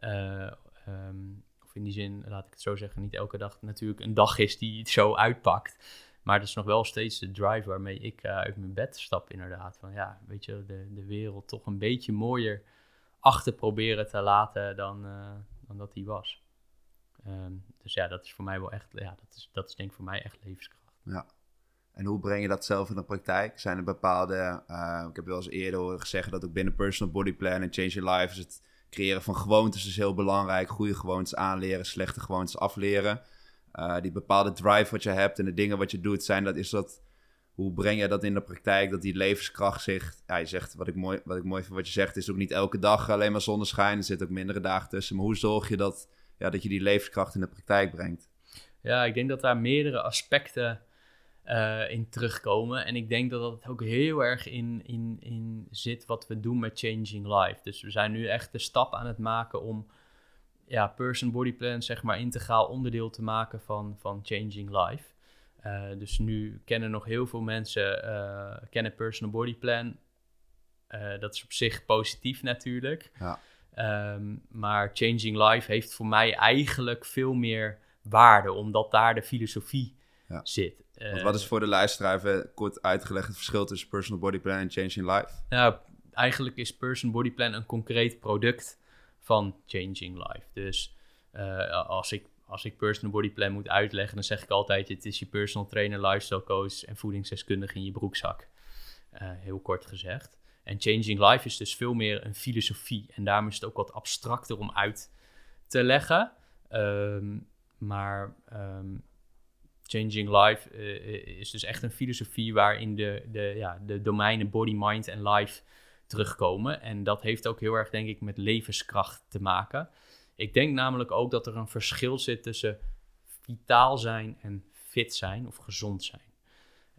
Um, of in die zin, laat ik het zo zeggen, niet elke dag natuurlijk een dag is die het zo uitpakt. Maar dat is nog wel steeds de drive waarmee ik uit mijn bed stap inderdaad. Van ja, weet je, de, de wereld toch een beetje mooier achter proberen te laten dan, dan dat die was. Um, dus ja, dat is voor mij wel echt, ja, dat is, dat is denk ik voor mij echt levenskracht. Ja. En hoe breng je dat zelf in de praktijk? Zijn er bepaalde, ik heb wel eens eerder horen gezegd dat ook binnen Personal Body Plan en Change Your Life is het creëren van gewoontes is heel belangrijk. Goede gewoontes aanleren, slechte gewoontes afleren. Uh, die bepaalde drive wat je hebt en de dingen wat je doet, zijn dat, is dat, hoe breng je dat in de praktijk? Dat die levenskracht zich, ja, je zegt, wat ik mooi, wat ik mooi vind wat je zegt, is ook niet elke dag alleen maar zonneschijn. Er zitten ook mindere dagen tussen. Maar hoe zorg je dat ja, dat je die levenskracht in de praktijk brengt. Ja, ik denk dat daar meerdere aspecten uh, in terugkomen. En ik denk dat dat ook heel erg in, in, in zit wat we doen met Changing Life. Dus we zijn nu echt de stap aan het maken om ja, Person Body Plan zeg maar integraal onderdeel te maken van, van Changing Life. Uh, dus nu kennen nog heel veel mensen uh, kennen Personal Body Plan. dat is op zich positief natuurlijk. Ja. Ehm, maar Changing Life heeft voor mij eigenlijk veel meer waarde, omdat daar de filosofie zit. Want wat is voor de luisteraar even kort uitgelegd het verschil tussen Personal Body Plan en Changing Life? Nou, eigenlijk is Personal Body Plan een concreet product van Changing Life. Dus uh, als ik als ik personal body plan moet uitleggen, dan zeg ik altijd: het is je personal trainer, lifestyle coach en voedingsdeskundige in je broekzak. Uh, heel kort gezegd. En Changing Life is dus veel meer een filosofie. En daarom is het ook wat abstracter om uit te leggen. Um, maar um, Changing Life uh, is dus echt een filosofie waarin de, de, ja, de domeinen body, mind en life terugkomen. En dat heeft ook heel erg, denk ik, met levenskracht te maken. Ik denk namelijk ook dat er een verschil zit tussen vitaal zijn en fit zijn of gezond zijn.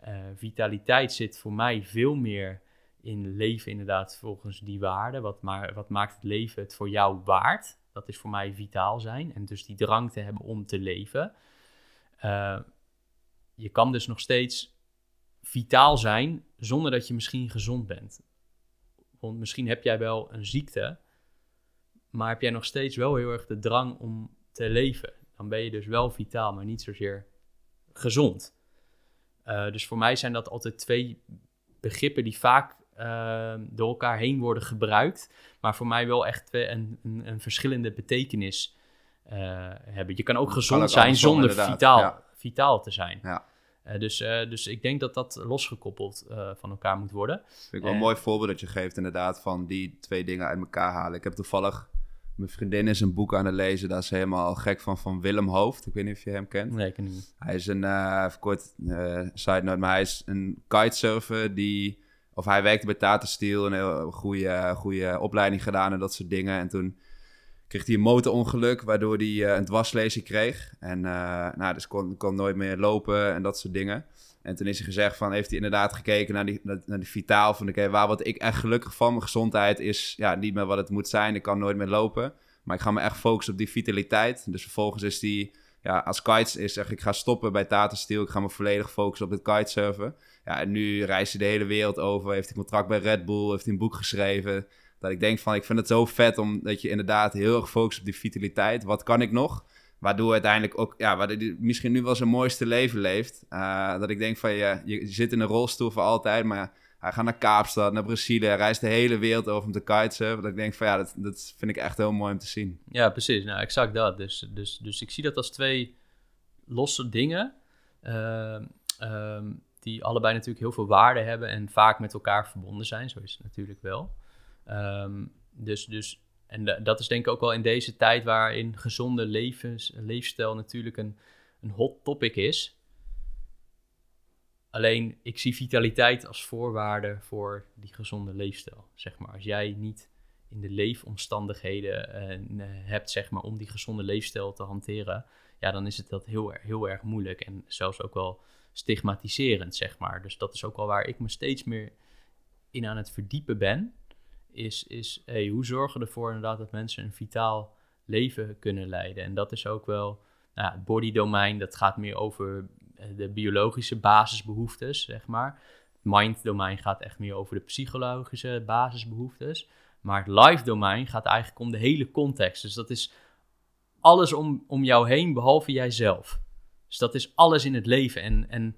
Uh, vitaliteit zit voor mij veel meer in leven inderdaad volgens die waarden. Wat, maar, wat maakt het leven het voor jou waard? Dat is voor mij vitaal zijn en dus die drang te hebben om te leven. Uh, je kan dus nog steeds vitaal zijn zonder dat je misschien gezond bent. Want misschien heb jij wel een ziekte, maar heb jij nog steeds wel heel erg de drang om te leven. Dan ben je dus wel vitaal, maar niet zozeer gezond. Uh, dus voor mij zijn dat altijd twee begrippen die vaak uh, door elkaar heen worden gebruikt, maar voor mij wel echt een, een, een verschillende betekenis uh, hebben. Je kan ook gezond zijn zonder vitaal, vitaal te zijn. Ja. Uh, dus, dus ik denk dat dat losgekoppeld van elkaar moet worden. Vind ik wel een mooi voorbeeld dat je geeft inderdaad van die twee dingen uit elkaar halen. Ik heb toevallig mijn vriendin is een boek aan het lezen, daar is ze helemaal gek van, van Willem Hoofd. Ik weet niet of je hem kent. Nee, ik niet. Hij is een, even kort side note, maar hij is een kitesurfer die of hij werkte bij Tata Steel, een heel goede, goede opleiding gedaan en dat soort dingen. En toen kreeg hij een motorongeluk, waardoor hij uh, een dwarslezing kreeg. En uh, nou, dus kon, kon nooit meer lopen en dat soort dingen. En toen is hij gezegd van, heeft hij inderdaad gekeken naar die, naar, die vitaal. Van, oké, waar word ik echt gelukkig van? Mijn gezondheid is ja, niet meer wat het moet zijn. Ik kan nooit meer lopen. Maar ik ga me echt focussen op die vitaliteit. Dus vervolgens is hij, ja, als kites is, zeg ik ga stoppen bij Tata Steel. Ik ga me volledig focussen op het kitesurfen. Ja, en nu reist hij de hele wereld over. Heeft hij contract bij Red Bull. Heeft hij een boek geschreven. Dat ik denk van, ik vind het zo vet omdat je inderdaad heel erg focust op die vitaliteit. Wat kan ik nog? Waardoor uiteindelijk ook, ja, hij misschien nu wel zijn mooiste leven leeft. Uh, dat ik denk van, je, je zit in een rolstoel voor altijd, maar hij gaat naar Kaapstad, naar Brazilië. Hij reist de hele wereld over om te kitesurfen. Dat ik denk van, ja, dat, dat vind ik echt heel mooi om te zien. Ja, precies. Nou, exact dat. Dus, dus, dus ik zie dat als twee losse dingen. Uh, die allebei natuurlijk heel veel waarde hebben en vaak met elkaar verbonden zijn. Zo is het natuurlijk wel. Um, dus, dus en dat is denk ik ook wel in deze tijd waarin gezonde levens, leefstijl natuurlijk een, een hot topic is. Alleen ik zie vitaliteit als voorwaarde voor die gezonde leefstijl. Zeg maar. Als jij niet in de leefomstandigheden uh, hebt zeg maar, om die gezonde leefstijl te hanteren, ja, dan is het dat heel, heel erg moeilijk en zelfs ook wel stigmatiserend, zeg maar. Dus dat is ook wel waar ik me steeds meer in aan het verdiepen ben. Is, is hey, hoe zorgen we ervoor inderdaad dat mensen een vitaal leven kunnen leiden? En dat is ook wel nou, het body domein, dat gaat meer over eh, de biologische basisbehoeftes, zeg maar. Mind domein gaat echt meer over de psychologische basisbehoeftes. Maar het life domein gaat eigenlijk om de hele context. Dus dat is alles om, om jou heen behalve jijzelf. Dus dat is alles in het leven. En, en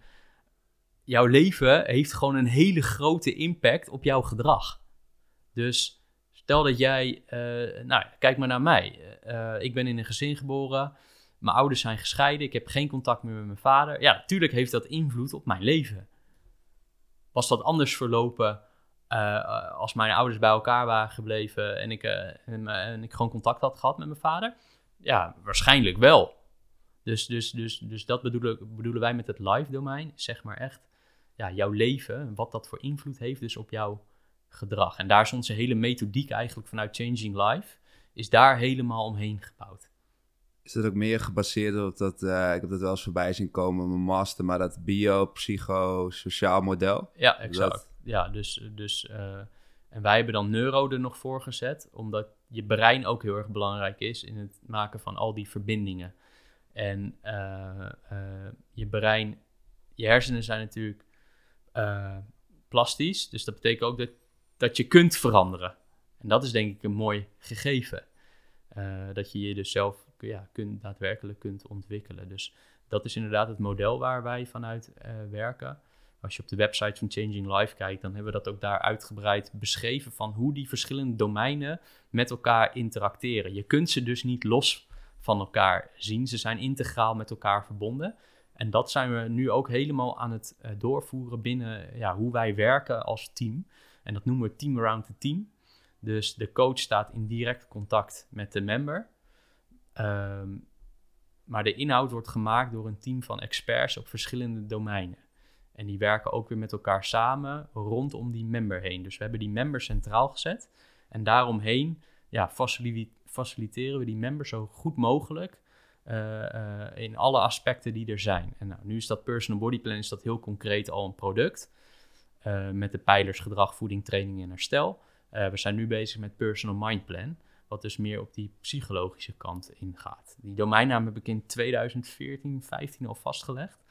jouw leven heeft gewoon een hele grote impact op jouw gedrag. Dus stel dat jij, uh, nou kijk maar naar mij. Uh, ik ben in een gezin geboren. Mijn ouders zijn gescheiden. Ik heb geen contact meer met mijn vader. Ja, natuurlijk heeft dat invloed op mijn leven. Was dat anders verlopen uh, als mijn ouders bij elkaar waren gebleven en ik, en ik gewoon contact had gehad met mijn vader? Ja, waarschijnlijk wel. Dus, dus, dus, dus dat bedoelen, bedoelen wij met het live domein. Zeg maar echt ja, jouw leven, wat dat voor invloed heeft dus op jouw gedrag. En daar is onze hele methodiek eigenlijk vanuit Changing Life, is daar helemaal omheen gebouwd. Is dat ook meer gebaseerd op dat, uh, ik heb dat wel eens voorbij zien komen, mijn master, maar dat bio-psychosociaal model? Ja, exact. Ja, dus, dus uh, en wij hebben dan neuro er nog voor gezet, omdat je brein ook heel erg belangrijk is in het maken van al die verbindingen. En uh, je brein, je hersenen zijn natuurlijk plastisch. Dus dat betekent ook dat, dat je kunt veranderen. En dat is denk ik een mooi gegeven. dat je je dus zelf ja, kunt, daadwerkelijk kunt ontwikkelen. Dus dat is inderdaad het model waar wij vanuit werken. Als je op de website van Changing Life kijkt, dan hebben we dat ook daar uitgebreid beschreven van hoe die verschillende domeinen met elkaar interacteren. Je kunt ze dus niet los van elkaar zien. Ze zijn integraal met elkaar verbonden. En dat zijn we nu ook helemaal aan het uh, doorvoeren binnen ja, hoe wij werken als team. En dat noemen we Team Around the Team. Dus de coach staat in direct contact met de member. Um, maar de inhoud wordt gemaakt door een team van experts op verschillende domeinen. En die werken ook weer met elkaar samen rondom die member heen. Dus we hebben die member centraal gezet. En daaromheen ja, faciliteren we die member zo goed mogelijk uh, uh, in alle aspecten die er zijn. En nou, nu is dat personal body plan is dat heel concreet al een product. Uh, met de pijlers gedrag, voeding, training en herstel. we zijn nu bezig met personal mind plan. Wat dus meer op die psychologische kant ingaat. Die domeinnaam heb ik in 2014, 15 al vastgelegd.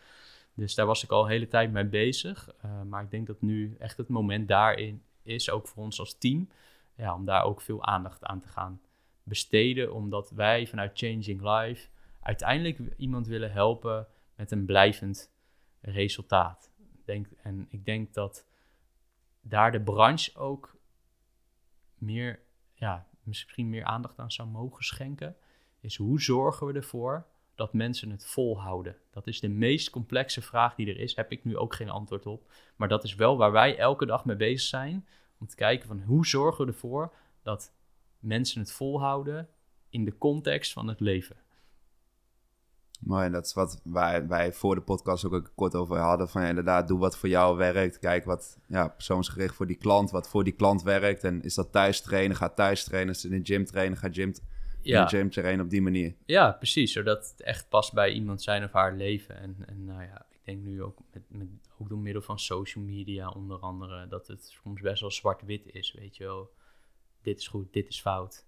Dus daar was ik al een hele tijd mee bezig. maar ik denk dat nu echt het moment daarin is, ook voor ons als team, ja, om daar ook veel aandacht aan te gaan besteden. Omdat wij vanuit Changing Life uiteindelijk iemand willen helpen met een blijvend resultaat. Denk, en ik denk dat daar de branche ook meer, ja, misschien meer aandacht aan zou mogen schenken. Is hoe zorgen we ervoor dat mensen het volhouden? Dat is de meest complexe vraag die er is. Heb ik nu ook geen antwoord op. Maar dat is wel waar wij elke dag mee bezig zijn. Om te kijken van hoe zorgen we ervoor dat mensen het volhouden in de context van het leven. Mooi, en dat is wat wij, wij voor de podcast ook, kort over hadden. Van ja, inderdaad, doe wat voor jou werkt. Kijk wat ja, persoonsgericht voor die klant, wat voor die klant werkt. En is dat thuis trainen, ga thuis trainen. Is het in de gym trainen, ga gym, ja. de gym trainen op die manier. Ja, precies. Zodat het echt past bij iemand zijn of haar leven. En, en nou ja, ik denk nu ook, met, met, ook door middel van social media onder andere, dat het soms best wel zwart-wit is, weet je wel. Dit is goed, dit is fout.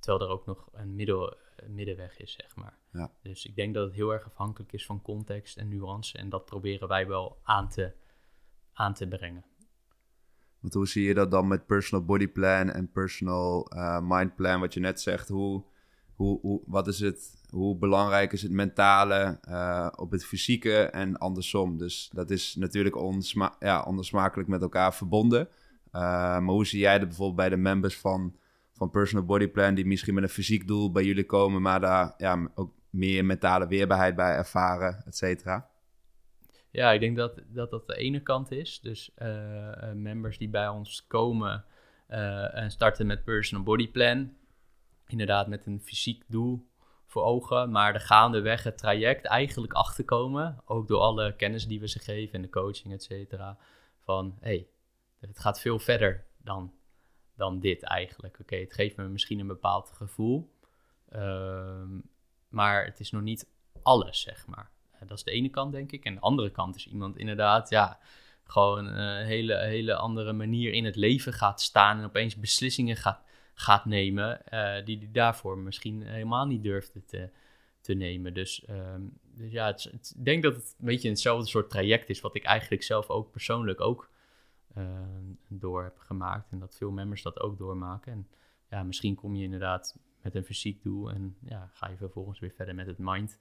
Terwijl er ook nog een middel middenweg is, zeg maar. Ja. Dus ik denk dat het heel erg afhankelijk is van context en nuance. En dat proberen wij wel aan te, aan te brengen. Want hoe zie je dat dan met personal body plan en personal uh, mind plan, wat je net zegt? Hoe, hoe, hoe, wat is het, hoe belangrijk is het mentale uh, op het fysieke en andersom? Dus dat is natuurlijk onsma ja, onlosmakelijk met elkaar verbonden. Uh, maar hoe zie jij dat bijvoorbeeld bij de members van van personal body plan die misschien met een fysiek doel bij jullie komen, maar daar ja, ook meer mentale weerbaarheid bij ervaren, et cetera? Ja, ik denk dat, dat dat de ene kant is. Dus uh, members die bij ons komen uh, en starten met personal body plan, inderdaad met een fysiek doel voor ogen, maar de gaandeweg het traject eigenlijk achterkomen, ook door alle kennis die we ze geven en de coaching, et cetera, van hey, het gaat veel verder dan, dan dit eigenlijk. Oké, het geeft me misschien een bepaald gevoel, ehm, maar het is nog niet alles, zeg maar. Eh, dat is de ene kant, denk ik. En de andere kant is iemand inderdaad, ja, gewoon een hele, hele andere manier in het leven gaat staan en opeens beslissingen gaat, gaat nemen uh, die hij daarvoor misschien helemaal niet durfde te, te nemen. Dus, ehm, dus ja, ik denk dat het een beetje hetzelfde soort traject is wat ik eigenlijk zelf ook persoonlijk ook door heb gemaakt en dat veel members dat ook doormaken. En ja, misschien kom je inderdaad met een fysiek doel en ja, ga je vervolgens weer verder met het mind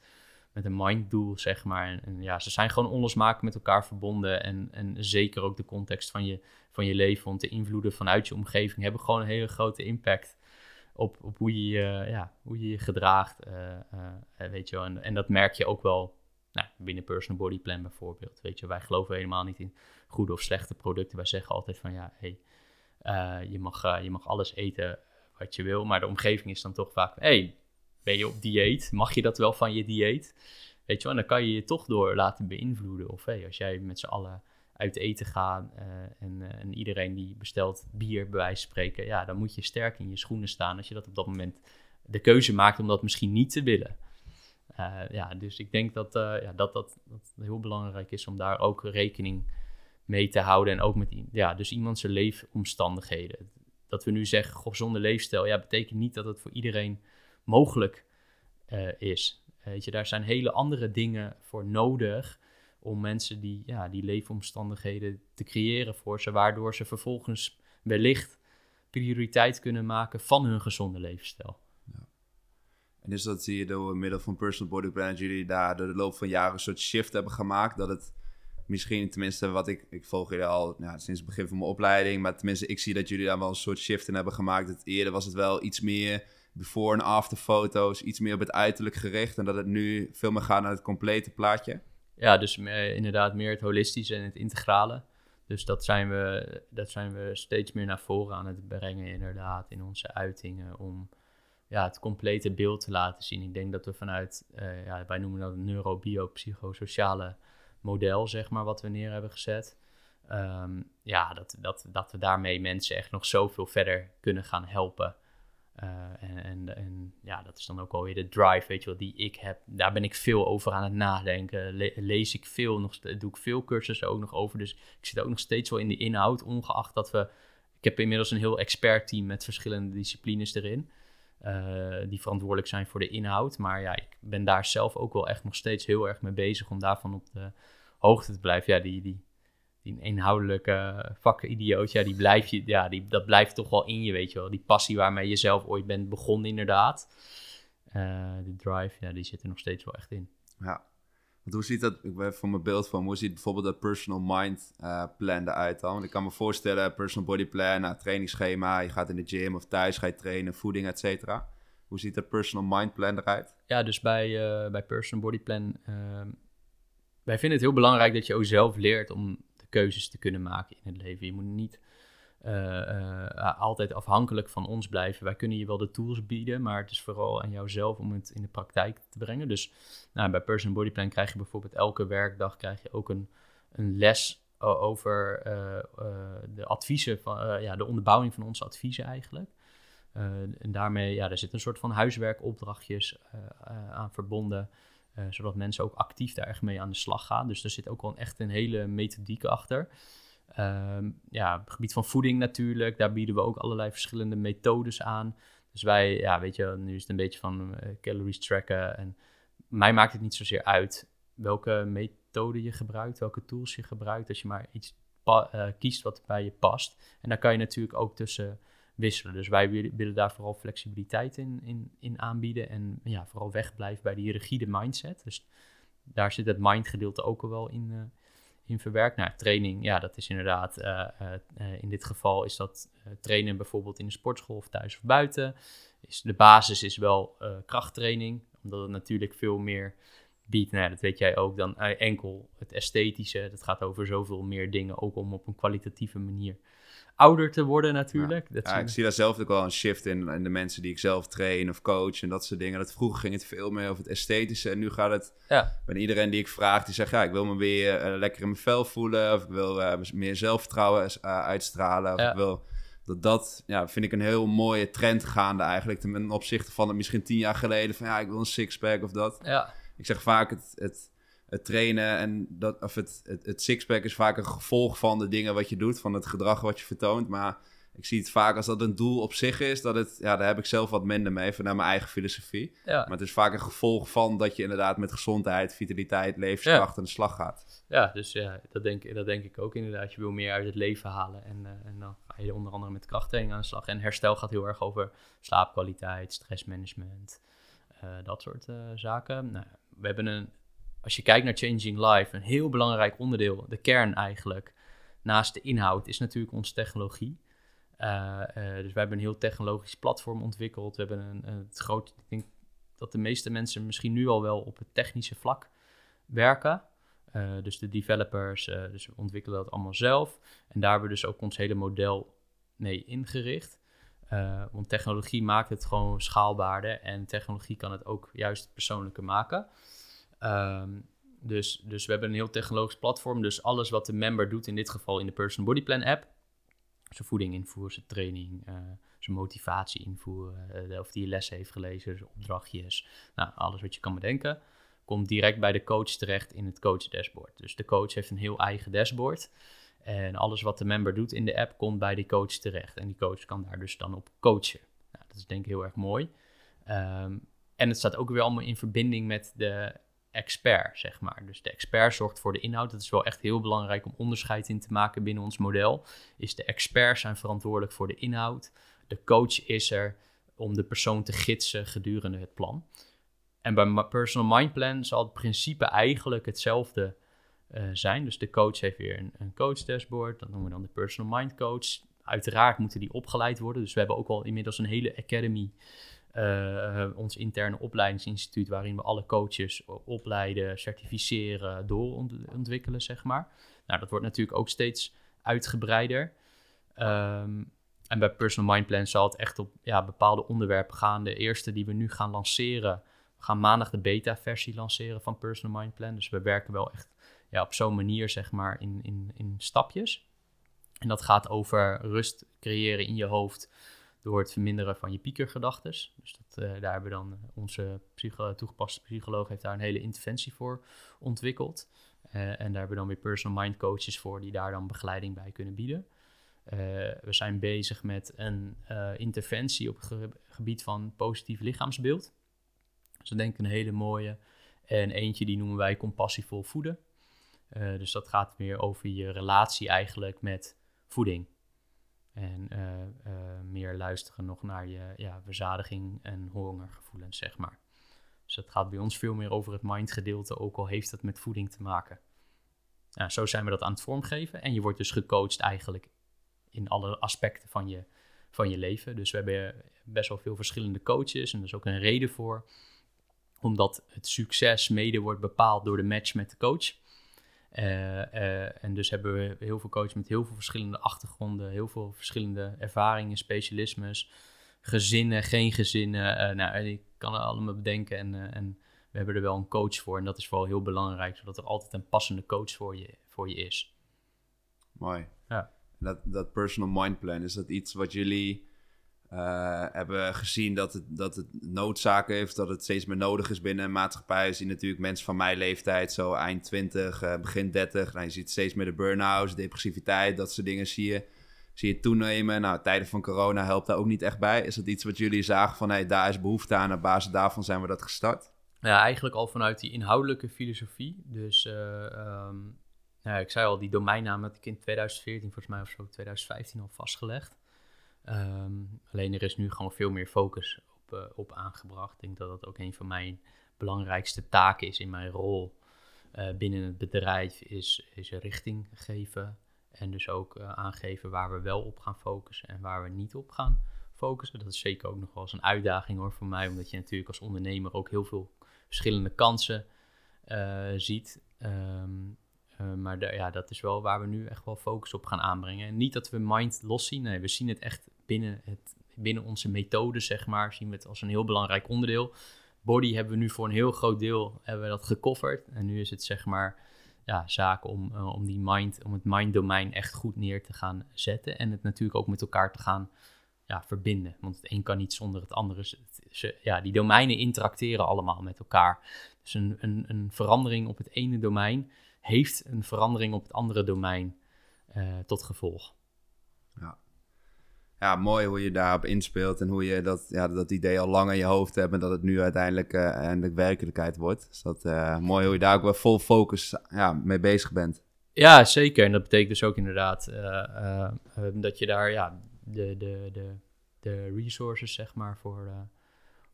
met een minddoel, zeg maar. En, ja, ze zijn gewoon onlosmakelijk met elkaar verbonden. En, en zeker ook de context van je, van je leven, want de invloeden vanuit je omgeving hebben gewoon een hele grote impact op, op hoe, je, ja, hoe je je gedraagt. Uh, uh, weet je wel. En, en dat merk je ook wel nou, binnen Personal Body Plan bijvoorbeeld. Weet je, wij geloven helemaal niet in goede of slechte producten. Wij zeggen altijd van ja, hey, je, mag, je mag alles eten wat je wil, maar de omgeving is dan toch vaak, hey, ben je op dieet? Mag je dat wel van je dieet? Weet je wel, en dan kan je je toch door laten beïnvloeden. Of hey, als jij met z'n allen uit eten gaat uh, en, en, iedereen die bestelt bier, bij wijze van spreken, ja, dan moet je sterk in je schoenen staan als je dat op dat moment de keuze maakt om dat misschien niet te willen. Ja, dus ik denk dat, ja, dat, dat dat heel belangrijk is om daar ook rekening mee te houden. En ook met ja, dus iemand zijn leefomstandigheden. Dat we nu zeggen, gezonde leefstijl, ja, betekent niet dat het voor iedereen mogelijk uh, is. Weet je, daar zijn hele andere dingen voor nodig om mensen die, ja, die leefomstandigheden te creëren voor ze, waardoor ze vervolgens wellicht prioriteit kunnen maken van hun gezonde levensstijl. Ja. En is dat zie je door middel van personal body dat jullie daar door de loop van jaren een soort shift hebben gemaakt, dat het misschien, tenminste wat ik, ik volg jullie al nou, sinds het begin van mijn opleiding, maar tenminste ik zie dat jullie daar wel een soort shift in hebben gemaakt. Dat eerder was het wel iets meer before- en after foto's iets meer op het uiterlijk gericht. En dat het nu veel meer gaat naar het complete plaatje. Ja, dus meer, inderdaad meer het holistische en het integrale. Dus dat zijn, we, dat zijn we steeds meer naar voren aan het brengen, inderdaad, in onze uitingen. Om ja, het complete beeld te laten zien. Ik denk dat we vanuit, uh, ja, wij noemen dat neurobiopsychosociale model, zeg maar, wat we neer hebben gezet. Um, ja, dat, dat, dat we daarmee mensen echt nog zoveel verder kunnen gaan helpen. Uh, en, en, ja, dat is dan ook alweer de drive, weet je wel, die ik heb. Daar ben ik veel over aan het nadenken. lees ik veel, nog, doe ik veel cursussen ook nog over. Dus ik zit ook nog steeds wel in de inhoud, ongeacht dat we... Ik heb inmiddels een heel expert team met verschillende disciplines erin. Uh, die verantwoordelijk zijn voor de inhoud. Maar ja, ik ben daar zelf ook wel echt nog steeds heel erg mee bezig om daarvan op de hoogte te blijven. Ja, die, die die inhoudelijke vakidioot, ja, die blijf je, ja, die, dat blijft toch wel in je, weet je wel. Die passie waarmee je zelf ooit bent begonnen, inderdaad. Uh, de drive, ja, die zit er nog steeds wel echt in. Ja. Hoe ziet dat, ik ben van mijn beeld van, hoe ziet bijvoorbeeld dat personal mind uh, plan eruit dan? Want ik kan me voorstellen, personal body plan, nou, trainingsschema, je gaat in de gym of thuis, ga je trainen, voeding, et cetera. Hoe ziet dat personal mind plan eruit? Ja, dus bij, uh, bij personal body plan, ehm, wij vinden het heel belangrijk dat je ook zelf leert om keuzes te kunnen maken in het leven. Je moet niet altijd afhankelijk van ons blijven. Wij kunnen je wel de tools bieden, maar het is vooral aan jouzelf om het in de praktijk te brengen. Dus nou, bij Person Body Plan krijg je bijvoorbeeld elke werkdag krijg je ook een, een les over uh, de adviezen, van, ja, de onderbouwing van onze adviezen eigenlijk. en daarmee, ja, er zit een soort van huiswerkopdrachtjes aan verbonden. Zodat mensen ook actief daar echt mee aan de slag gaan. Dus er zit ook wel echt een hele methodiek achter. Um, ja, op het gebied van voeding natuurlijk, daar bieden we ook allerlei verschillende methodes aan. Dus wij, ja, weet je, nu is het een beetje van uh, calories tracken. En mij maakt het niet zozeer uit welke methode je gebruikt, welke tools je gebruikt, als je maar iets uh, kiest wat bij je past. En daar kan je natuurlijk ook tussen wisselen. Dus wij willen daar vooral flexibiliteit in, in, in aanbieden en ja, vooral wegblijven bij die rigide mindset. Dus daar zit het mindgedeelte ook al wel in, uh, in verwerkt. Nou, training, ja, dat is inderdaad, uh, uh, in dit geval is dat trainen bijvoorbeeld in de sportschool of thuis of buiten. Is, de basis is wel krachttraining, omdat het natuurlijk veel meer biedt, nou dat weet jij ook, dan enkel het esthetische. Dat gaat over zoveel meer dingen, ook om op een kwalitatieve manier ouder te worden natuurlijk. Ja, ik zie daar zelf ook wel een shift in, in de mensen die ik zelf train of coach en dat soort dingen. Dat vroeger ging het veel meer over het esthetische en nu gaat het ja, bij iedereen die ik vraag, die zegt ja, ik wil me weer eh, lekker in mijn vel voelen of ik wil eh, meer zelfvertrouwen eh, uitstralen of Ja. ik wil dat dat, ja, vind ik een heel mooie trend gaande eigenlijk ten opzichte van het misschien tien jaar geleden van ja, ik wil een sixpack of dat. ja, Ik zeg vaak het, het, het trainen en dat, of het, het, het sixpack is vaak een gevolg van de dingen wat je doet, van het gedrag wat je vertoont. Maar ik zie het vaak als dat een doel op zich is, dat het, ja, daar heb ik zelf wat minder mee, vanuit mijn eigen filosofie. ja. Maar het is vaak een gevolg van dat je inderdaad met gezondheid, vitaliteit, levenskracht aan de slag gaat. Ja, dus ja, dat denk, dat denk ik ook inderdaad. Je wil meer uit het leven halen. En, eh, en dan ga je onder andere met krachttraining aan de slag. En herstel gaat heel erg over slaapkwaliteit, stressmanagement, eh, dat soort eh, zaken. Nou, we hebben een, als je kijkt naar Changing Life, een heel belangrijk onderdeel, de kern eigenlijk, naast de inhoud, is natuurlijk onze technologie. Eh, eh, dus we hebben een heel technologisch platform ontwikkeld. We hebben een, een groot, ik denk dat de meeste mensen misschien nu al wel op het technische vlak werken. Eh, dus de developers, dus we ontwikkelen dat allemaal zelf. En daar hebben we dus ook ons hele model mee ingericht. Want technologie maakt het gewoon schaalbaarder en technologie kan het ook juist persoonlijker maken. Ehm, dus, dus we hebben een heel technologisch platform. Dus alles wat de member doet, in dit geval in de Personal Body Plan app, zijn voeding invoeren, zijn training, eh, zijn motivatie invoeren, eh, of die les heeft gelezen, zijn opdrachtjes, nou, alles wat je kan bedenken, komt direct bij de coach terecht in het coach dashboard. Dus de coach heeft een heel eigen dashboard. En alles wat de member doet in de app komt bij die coach terecht. En die coach kan daar dus dan op coachen. Nou, dat is denk ik heel erg mooi. Ehm, en het staat ook weer allemaal in verbinding met de expert, zeg maar. Dus de expert zorgt voor de inhoud. Dat is wel echt heel belangrijk om onderscheid in te maken binnen ons model. Is de experts zijn verantwoordelijk voor de inhoud. De coach is er om de persoon te gidsen gedurende het plan. En bij Personal Mind Plan zal het principe eigenlijk hetzelfde eh, zijn. Dus de coach heeft weer een, een coach dashboard. Dat noemen we dan de Personal Mind Coach. Uiteraard moeten die opgeleid worden. Dus we hebben ook al inmiddels een hele academy. Eh, eh, ons interne opleidingsinstituut, waarin we alle coaches opleiden, certificeren, doorontwikkelen, zeg maar. Nou, dat wordt natuurlijk ook steeds uitgebreider. Ehm, en bij Personal Mind Plan zal het echt op ja, bepaalde onderwerpen gaan. De eerste die we nu gaan lanceren, we gaan maandag de beta-versie lanceren van Personal Mind Plan. Dus we werken wel echt ja, op zo'n manier, zeg maar, in, in, in stapjes. En dat gaat over rust creëren in je hoofd door het verminderen van je piekergedachtes. Dus dat, eh, daar hebben we dan eh, onze psycho toegepaste psycholoog heeft daar een hele interventie voor ontwikkeld. Eh, en daar hebben we dan weer personal mind coaches voor die daar dan begeleiding bij kunnen bieden. We zijn bezig met een interventie op het ge- gebied van positief lichaamsbeeld. Dus dat denk ik een hele mooie. En eentje die noemen wij compassievol voeden. Dus dat gaat weer over je relatie eigenlijk met voeding. En eh, eh, meer luisteren nog naar je ja, verzadiging en hongergevoelens, zeg maar. Dus dat gaat bij ons veel meer over het mindgedeelte, ook al heeft dat met voeding te maken. Nou, zo zijn we dat aan het vormgeven. En je wordt dus gecoacht eigenlijk in alle aspecten van je, van je leven. Dus we hebben best wel veel verschillende coaches en er is ook een reden voor. Omdat het succes mede wordt bepaald door de match met de coach. Eh, eh, en dus hebben we heel veel coaches met heel veel verschillende achtergronden, heel veel verschillende ervaringen, specialismes, gezinnen, geen gezinnen. eh, nou, ik kan er allemaal bedenken en, en we hebben er wel een coach voor. En dat is vooral heel belangrijk, zodat er altijd een passende coach voor je, voor je is. Mooi. Ja. Dat, dat personal mind plan, is dat iets wat jullie eh, hebben gezien dat het, dat het noodzaak heeft, dat het steeds meer nodig is binnen een maatschappij? Je ziet natuurlijk mensen van mijn leeftijd, zo eind 20, eh, begin 30. Nou, je ziet steeds meer de burn-outs, depressiviteit, dat soort dingen zie je, zie je toenemen. Nou, tijden van corona helpt daar ook niet echt bij. Is dat iets wat jullie zagen van, hey, daar is behoefte aan, op basis daarvan zijn we dat gestart? Ja, eigenlijk al vanuit die inhoudelijke filosofie. Dus ehm, nou, ik zei al, die domeinnaam had ik in 2014 volgens mij of zo, 2015 al vastgelegd. Ehm, alleen er is nu gewoon veel meer focus op, eh, op aangebracht. Ik denk dat dat ook een van mijn belangrijkste taken is in mijn rol eh, binnen het bedrijf, is, is richting geven. En dus ook eh, aangeven waar we wel op gaan focussen en waar we niet op gaan focussen. Dat is zeker ook nog wel eens een uitdaging hoor voor mij, omdat je natuurlijk als ondernemer ook heel veel verschillende kansen ziet. Ehm, Uh, maar ja, dat is wel waar we nu echt wel focus op gaan aanbrengen. En niet dat we mind los zien. Nee, we zien het echt binnen, het, binnen onze methode, zeg maar. Zien we het als een heel belangrijk onderdeel. Body hebben we nu voor een heel groot deel hebben we dat gecoverd. En nu is het zeg maar ja, zaak om, uh, om, die mind, om het mind domein echt goed neer te gaan zetten. En het natuurlijk ook met elkaar te gaan ja, verbinden. Want het een kan niet zonder het andere. Ze, ja, die domeinen interacteren allemaal met elkaar. Dus een, een, een verandering op het ene domein heeft een verandering op het andere domein uh, tot gevolg. Ja. ja, mooi hoe je daarop inspeelt en hoe je dat, ja, dat idee al lang in je hoofd hebt en dat het nu uiteindelijk, uh, eindelijk werkelijkheid wordt. Dus dat uh, mooi hoe je daar ook wel vol focus ja, mee bezig bent. Ja, zeker. En dat betekent dus ook inderdaad dat je daar ja, de, de, de, de resources zeg maar voor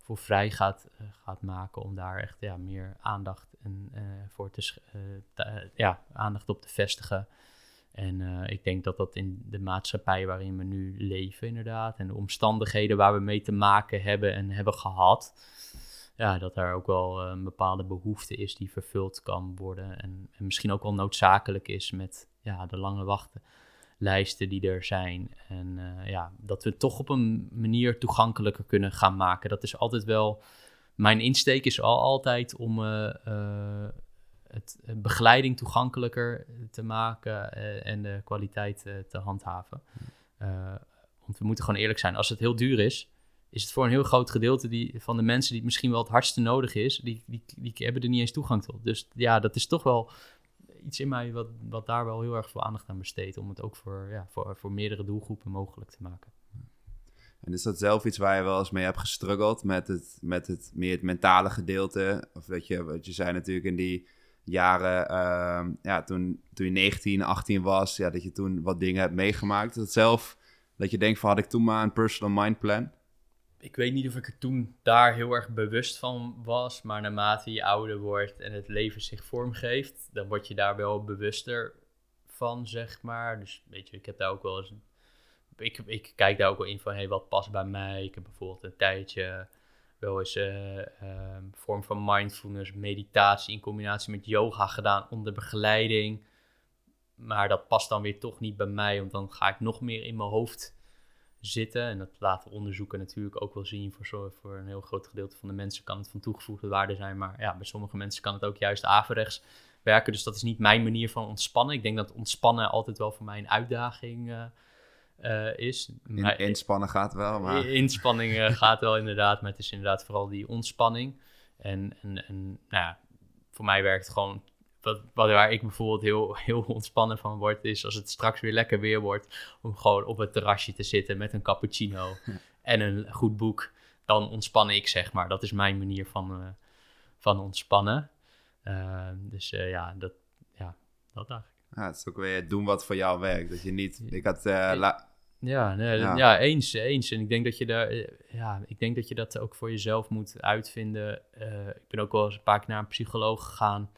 voor vrij gaat, uh, gaat maken om daar echt ja, meer aandacht en, uh, voor te, uh, ja, aandacht op te vestigen. En ik denk dat dat in de maatschappij waarin we nu leven, inderdaad, en de omstandigheden waar we mee te maken hebben en hebben gehad, ja, dat er ook wel een bepaalde behoefte is die vervuld kan worden. En, en misschien ook wel noodzakelijk is met ja, de lange wachten lijsten die er zijn. En uh, ja, dat we het toch op een manier toegankelijker kunnen gaan maken. Dat is altijd wel. Mijn insteek is al altijd om uh, uh, het begeleiding toegankelijker te maken en de kwaliteit te handhaven. want we moeten gewoon eerlijk zijn. Als het heel duur is, is het voor een heel groot gedeelte die, van de mensen die het misschien wel het hardste nodig is, die, die, die hebben er niet eens toegang tot. Dus ja, dat is toch wel iets in mij wat, wat daar wel heel erg veel aandacht aan besteedt. Om het ook voor, ja, voor, voor meerdere doelgroepen mogelijk te maken. En is dat zelf iets waar je wel eens mee hebt gestruggeld met het, met het meer het mentale gedeelte? Of dat je, wat je zei natuurlijk in die jaren, uh, ja, toen, toen je 19, 18 was, ja, dat je toen wat dingen hebt meegemaakt. Dat zelf, dat je denkt van had ik toen maar een personal mind plan? Ik weet niet of ik er toen daar heel erg bewust van was, maar naarmate je ouder wordt en het leven zich vormgeeft, dan word je daar wel bewuster van, zeg maar. Dus weet je, ik heb daar ook wel eens. Ik, ik kijk daar ook wel in van, hey, wat past bij mij? Ik heb bijvoorbeeld een tijdje wel eens een uh, uh, vorm van mindfulness, meditatie in combinatie met yoga gedaan onder begeleiding. Maar dat past dan weer toch niet bij mij, want dan ga ik nog meer in mijn hoofd zitten. En dat laten onderzoeken natuurlijk ook wel zien. Voor, voor een heel groot gedeelte van de mensen kan het van toegevoegde waarde zijn. Maar ja, bij sommige mensen kan het ook juist averechts werken. Dus dat is niet mijn manier van ontspannen. Ik denk dat ontspannen altijd wel voor mij een uitdaging uh, is. In, inspannen gaat wel, maar... Inspanning uh, gaat wel inderdaad, maar het is inderdaad vooral die ontspanning. En, en, en nou ja, voor mij werkt gewoon wat, waar ik bijvoorbeeld heel, heel ontspannen van word, is als het straks weer lekker weer wordt, om gewoon op het terrasje te zitten met een cappuccino en een goed boek. Dan ontspan ik, zeg maar. Dat is mijn manier van, uh, van ontspannen. Uh, dus uh, ja, dat, ja, dat eigenlijk. Ja, het is ook weer doen wat voor jou werkt. Dat je niet. Ik had. ja, nee, ja. ja. eens, eens. En ik denk dat je daar, ja, ik denk dat je dat ook voor jezelf moet uitvinden. ik ben ook wel eens een paar keer naar een psycholoog gegaan.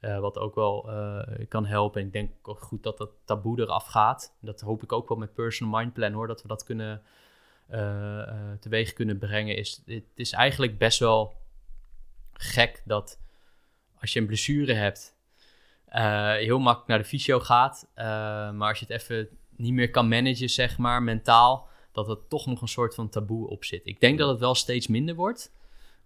Uh, wat ook wel uh, kan helpen. En ik denk ook goed dat dat taboe eraf gaat. Dat hoop ik ook wel met Personal Mind Plan hoor. Dat we dat kunnen uh, teweeg kunnen brengen. Is, het is eigenlijk best wel gek dat als je een blessure hebt, heel makkelijk naar de fysio gaat. maar als je het even niet meer kan managen, zeg maar, mentaal, dat er toch nog een soort van taboe op zit. Ik denk dat het wel steeds minder wordt.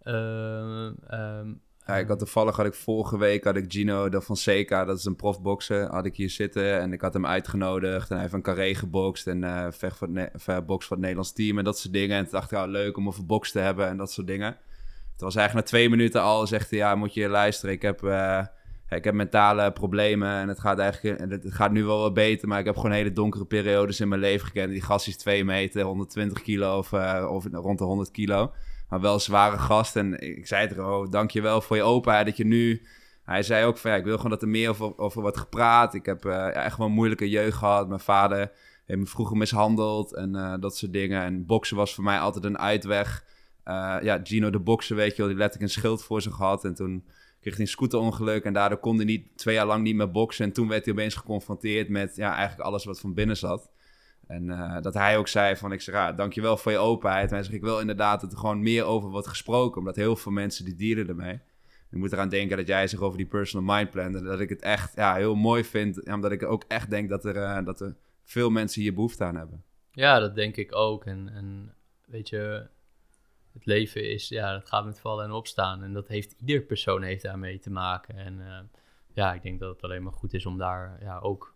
Um, ja, ik had toevallig had ik vorige week had ik Gino de Fonseca, dat is een profbokser, had ik hier zitten en ik had hem uitgenodigd en hij heeft een carré gebokst en uh, vecht voor het, box voor het Nederlands team en dat soort dingen. En toen dacht ik, ja, leuk om over box te hebben en dat soort dingen. Het was eigenlijk na twee minuten al, zegt hij, ja, moet je luisteren, ik heb, uh, ik heb mentale problemen en het gaat eigenlijk, het gaat nu wel wat beter, maar ik heb gewoon hele donkere periodes in mijn leven gekend. Die gast is 2 meter, 120 kilo of, of rond de 100 kilo maar wel een zware gast. En ik zei het er, oh, dankjewel voor je openheid dat je nu... Hij zei ook ja, ik wil gewoon dat er meer over, over wordt gepraat. Ik heb ja, echt wel een moeilijke jeugd gehad. Mijn vader heeft me vroeger mishandeld en uh, dat soort dingen. En boksen was voor mij altijd een uitweg. Uh, ja, Gino de boksen, weet je wel, die letterlijk een schild voor zich had. En toen kreeg hij een scooterongeluk en daardoor kon hij niet, twee jaar lang niet meer boksen. En toen werd hij opeens geconfronteerd met ja, eigenlijk alles wat van binnen zat. En uh, dat hij ook zei van, ik zeg, ja, dankjewel voor je openheid. En hij zegt, ik wil inderdaad dat er gewoon meer over wordt gesproken. Omdat heel veel mensen die dieren ermee. Ik moet eraan denken dat jij zegt over die personal mind plan. Dat ik het echt ja, heel mooi vind. Omdat ik ook echt denk dat er, uh, dat er veel mensen hier behoefte aan hebben. Ja, dat denk ik ook. En, en weet je, het leven is, ja, dat gaat met vallen en opstaan. En dat heeft, ieder persoon heeft daarmee te maken. En uh, ja, ik denk dat het alleen maar goed is om daar ja, ook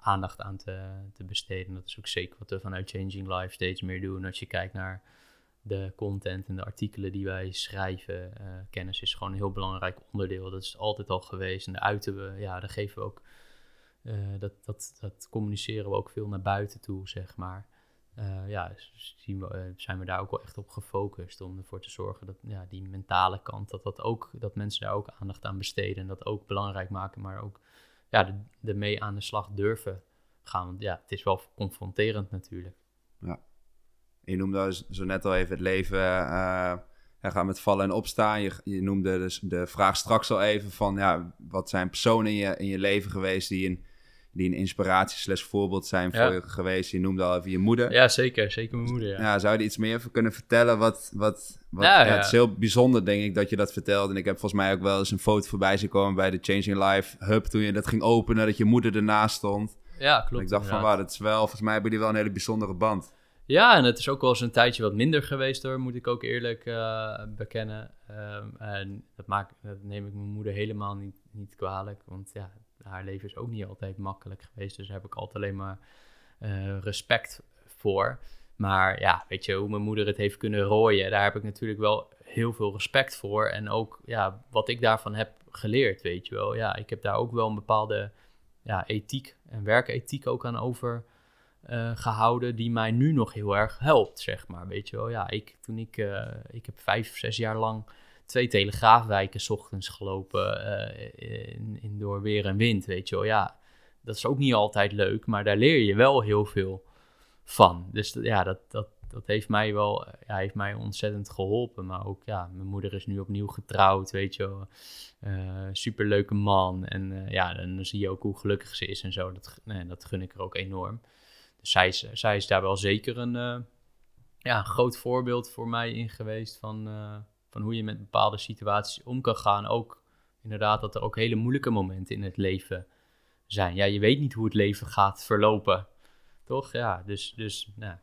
aandacht aan te, te besteden. Dat is ook zeker wat we vanuit Changing Life steeds meer doen. Als je kijkt naar de content en de artikelen die wij schrijven. Uh, kennis is gewoon een heel belangrijk onderdeel. Dat is altijd al geweest. En daar uiten we, ja, daar geven we ook, uh, dat, dat, dat communiceren we ook veel naar buiten toe, zeg maar. Uh, ja, zien we, zijn we daar ook wel echt op gefocust om ervoor te zorgen dat ja, die mentale kant, dat, dat, ook, dat mensen daar ook aandacht aan besteden en dat ook belangrijk maken, maar ook ja, ermee aan de slag durven gaan. Want ja, het is wel confronterend natuurlijk. Ja. Je noemde zo net al even het leven uh, gaat met vallen en opstaan. Je, je noemde dus de vraag straks al even van ja, wat zijn personen in je, in je leven geweest die een, die een inspiratie slash voorbeeld zijn voor je geweest. Je noemde al even je moeder. Ja, zeker. Zeker mijn moeder, ja. ja zou je iets meer over kunnen vertellen? Wat, wat, wat, ja, Het is heel bijzonder, denk ik, dat je dat vertelt. En ik heb volgens mij ook wel eens een foto voorbij zien komen bij de Changing Life Hub toen je dat ging openen, dat je moeder ernaast stond. Ja, klopt. ik dacht van, wauw, dat is wel, volgens mij hebben die wel een hele bijzondere band. Ja, en het is ook wel eens een tijdje wat minder geweest hoor, moet ik ook eerlijk uh, bekennen. Um, en dat, maak, dat neem ik mijn moeder helemaal niet, niet kwalijk, want ja, haar leven is ook niet altijd makkelijk geweest. Dus daar heb ik altijd alleen maar uh, respect voor. Maar ja, weet je, hoe mijn moeder het heeft kunnen rooien, daar heb ik natuurlijk wel heel veel respect voor. En ook ja, wat ik daarvan heb geleerd, weet je wel. Ja, ik heb daar ook wel een bepaalde ja, ethiek en werkethiek ook aan over uh, gehouden, die mij nu nog heel erg helpt, zeg maar. Weet je wel, ja, ik, toen ik, uh, ik heb vijf, zes jaar lang twee telegraafwijken ochtends gelopen uh, in, in, door weer en wind, weet je wel. Ja, dat is ook niet altijd leuk, maar daar leer je wel heel veel van. Dus ja, dat, dat, dat heeft mij wel, ja, heeft mij ontzettend geholpen. Maar ook, ja, mijn moeder is nu opnieuw getrouwd, weet je wel. Superleuke man. En ja, dan zie je ook hoe gelukkig ze is en zo. Dat, nee, dat gun ik er ook enorm. Dus zij is, zij is daar wel zeker een, ja, groot voorbeeld voor mij in geweest van, van hoe je met bepaalde situaties om kan gaan. Ook inderdaad dat er ook hele moeilijke momenten in het leven zijn. Ja, je weet niet hoe het leven gaat verlopen, toch? Ja, dus, dus, nou,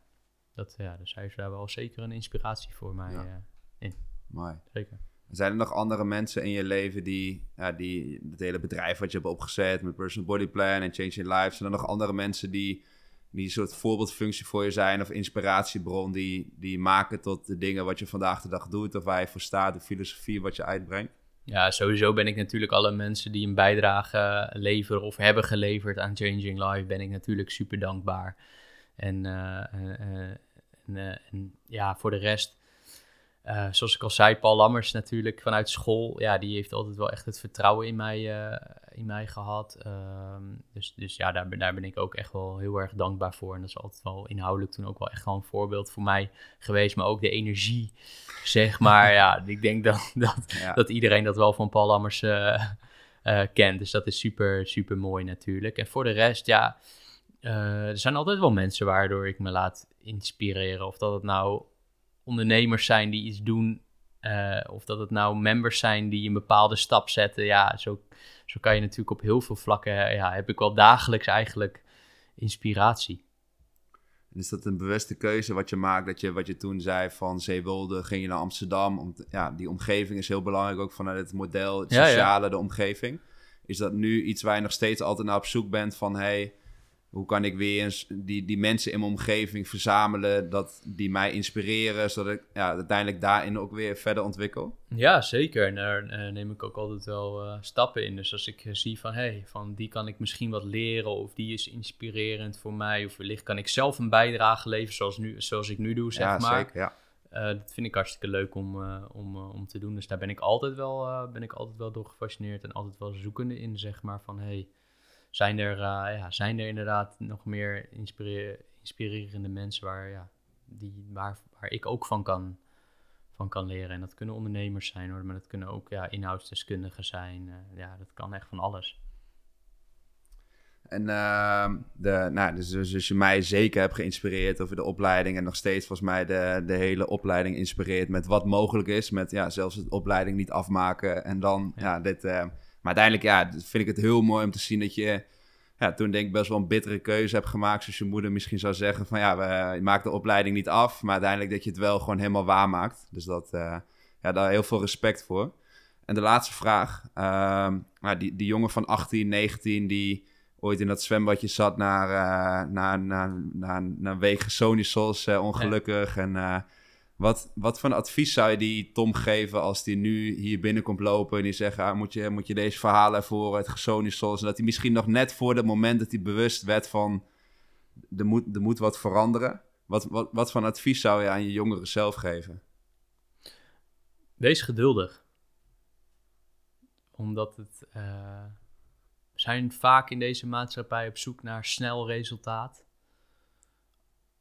dat, ja, dus zij is daar wel zeker een inspiratie voor mij ja. uh, in. Mooi. Zeker. Zijn er nog andere mensen in je leven die, ja, die het hele bedrijf wat je hebt opgezet met Personal Body Plan en Change Your Life, zijn er nog andere mensen die die soort voorbeeldfunctie voor je zijn of inspiratiebron die, die maken tot de dingen wat je vandaag de dag doet of waar je voor staat, de filosofie wat je uitbrengt? Ja, sowieso ben ik natuurlijk alle mensen die een bijdrage leveren of hebben geleverd aan Changing Life, ben ik natuurlijk super dankbaar. En, uh, en, uh, en ja, voor de rest uh, zoals ik al zei, Paul Lammers natuurlijk vanuit school. Ja, die heeft altijd wel echt het vertrouwen in mij, uh, in mij gehad. Uh, dus, dus ja, daar, daar ben ik ook echt wel heel erg dankbaar voor. En dat is altijd wel inhoudelijk toen ook wel echt gewoon een voorbeeld voor mij geweest. Maar ook de energie, zeg maar. ja, ik denk dat, dat, ja. dat iedereen dat wel van Paul Lammers uh, kent. Dus dat is super, super mooi natuurlijk. En voor de rest, ja, er zijn altijd wel mensen waardoor ik me laat inspireren. Of dat het nou ondernemers zijn die iets doen. Uh, of dat het nou members zijn die een bepaalde stap zetten. Ja, zo, zo kan je natuurlijk op heel veel vlakken. Ja, heb ik wel dagelijks eigenlijk inspiratie. En is dat een bewuste keuze wat je maakt? Dat je wat je toen zei van Zeewolde ging je naar Amsterdam. Om ja, die omgeving is heel belangrijk ook vanuit het model, het sociale, ja, ja. de omgeving. Is dat nu iets waar je nog steeds altijd naar op zoek bent van hey, hoe kan ik weer eens die, die mensen in mijn omgeving verzamelen, dat die mij inspireren, zodat ik ja, uiteindelijk daarin ook weer verder ontwikkel? Ja, zeker. En daar uh, neem ik ook altijd wel uh, stappen in. Dus als ik uh, zie van, hey, van die kan ik misschien wat leren, of die is inspirerend voor mij, of wellicht kan ik zelf een bijdrage leveren zoals, nu, zoals ik nu doe, zeg ja, maar. Zeker, ja. dat vind ik hartstikke leuk om, om, om te doen. Dus daar ben ik altijd wel, ben ik altijd wel door gefascineerd en altijd wel zoekende in, zeg maar, van, hé, hey, zijn er, uh, ja, zijn er inderdaad nog meer inspirer inspirerende mensen waar, ja, die, waar, waar ik ook van kan, van kan leren. En dat kunnen ondernemers zijn hoor, maar dat kunnen ook ja, inhoudsdeskundigen zijn. Uh, ja, dat kan echt van alles. En ehm, de, nou, dus, dus je mij zeker hebt geïnspireerd over de opleiding en nog steeds volgens mij de, de hele opleiding inspireert met wat mogelijk is. Met ja, zelfs de opleiding niet afmaken en dan ja, dit. eh, maar uiteindelijk ja, vind ik het heel mooi om te zien dat je ja, toen denk ik best wel een bittere keuze hebt gemaakt. Zoals je moeder misschien zou zeggen van ja, we, je maakt de opleiding niet af. Maar uiteindelijk dat je het wel gewoon helemaal waarmaakt. Dus dat, eh, ja, daar heel veel respect voor. En de laatste vraag. ehm, nou, die, die jongen van 18, 19 die ooit in dat zwembadje zat naar, eh na, na, na, na een week Sonisos, eh ongelukkig. En wat, wat voor advies zou je die Tom geven als die nu hier binnenkomt lopen en die zegt, ah, moet, je, moet je deze verhalen voor het Gesonisos? En dat hij misschien nog net voor het moment dat hij bewust werd van, er moet, moet wat veranderen. Wat, wat, wat voor advies zou je aan je jongeren zelf geven? Wees geduldig. Omdat het. eh, we zijn vaak in deze maatschappij op zoek naar snel resultaat.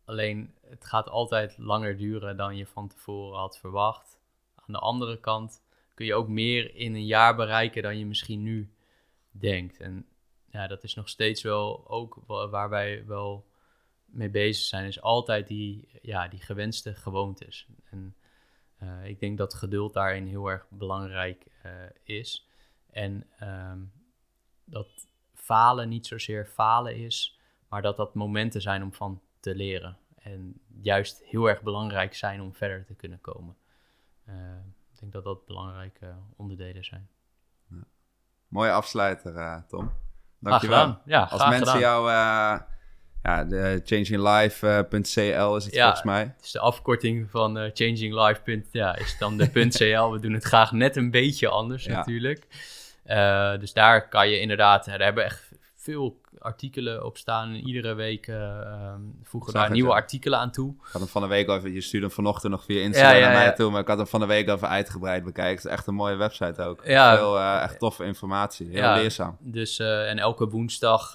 Alleen het gaat altijd langer duren dan je van tevoren had verwacht. Aan de andere kant kun je ook meer in een jaar bereiken dan je misschien nu denkt. En ja, dat is nog steeds wel ook wa- waar wij wel mee bezig zijn, is altijd die, ja, die gewenste gewoontes. En eh, ik denk dat geduld daarin heel erg belangrijk eh, is. En ehm, dat falen niet zozeer falen is, maar dat dat momenten zijn om van te leren. En juist heel erg belangrijk zijn om verder te kunnen komen. Eh, ik denk dat dat belangrijke onderdelen zijn. Mooie afsluiter, eh, Tom. Dankjewel. Ja, Als mensen gedaan. jou, eh, ja, de changinglife.cl is het Ja. volgens mij. Het is de afkorting van eh, changinglife. Ja, is dan de .cl. We doen het graag net een beetje anders Ja. natuurlijk. Eh, dus daar kan je inderdaad, daar hebben we echt veel artikelen op staan. En iedere week ehm, voegen daar nieuwe artikelen aan toe. Ik had hem van de week over, je stuurde hem vanochtend nog via Instagram Ja, ja, naar mij toe, maar ik had hem van de week over uitgebreid bekijken. Het is echt een mooie website ook. Ja. Veel eh, echt toffe informatie, heel Ja. leerzaam. Dus, eh, en elke woensdag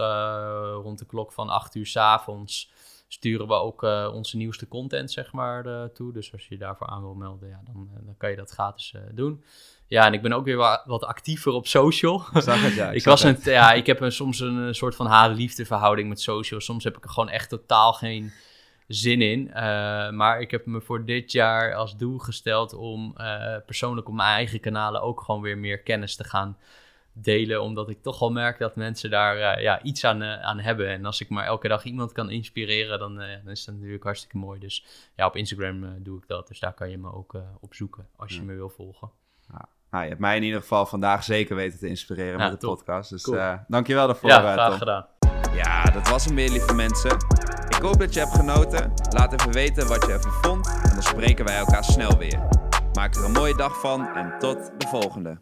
rond de klok van 8 uur s avonds sturen we ook eh, onze nieuwste content zeg maar eh, toe. Dus als je je daarvoor aan wil melden, ja, dan, eh, dan kan je dat gratis doen. Ja, en ik ben ook weer wa- wat actiever op social. Ik zag het, ja. ik, was het. een, ja, ik heb een, soms een, soort van haat-liefde verhouding met social. Soms heb ik er gewoon echt totaal geen zin in. Maar ik heb me voor dit jaar als doel gesteld om persoonlijk op mijn eigen kanalen ook gewoon weer meer kennis te gaan delen. Omdat ik toch wel merk dat mensen daar eh, ja, iets aan, eh, aan hebben. En als ik maar elke dag iemand kan inspireren, dan, eh, dan is dat natuurlijk hartstikke mooi. Dus ja, op Instagram doe ik dat. Dus daar kan je me ook op zoeken als je Ja. me wil volgen. Nou, je hebt mij in ieder geval vandaag zeker weten te inspireren Ja, met de top. podcast. Dus Cool. dankjewel daarvoor, ja, graag Tom. gedaan. Ja, dat was hem weer, lieve mensen. Ik hoop dat je hebt genoten. Laat even weten wat je ervan vond. En dan spreken wij elkaar snel weer. Maak er een mooie dag van en tot de volgende.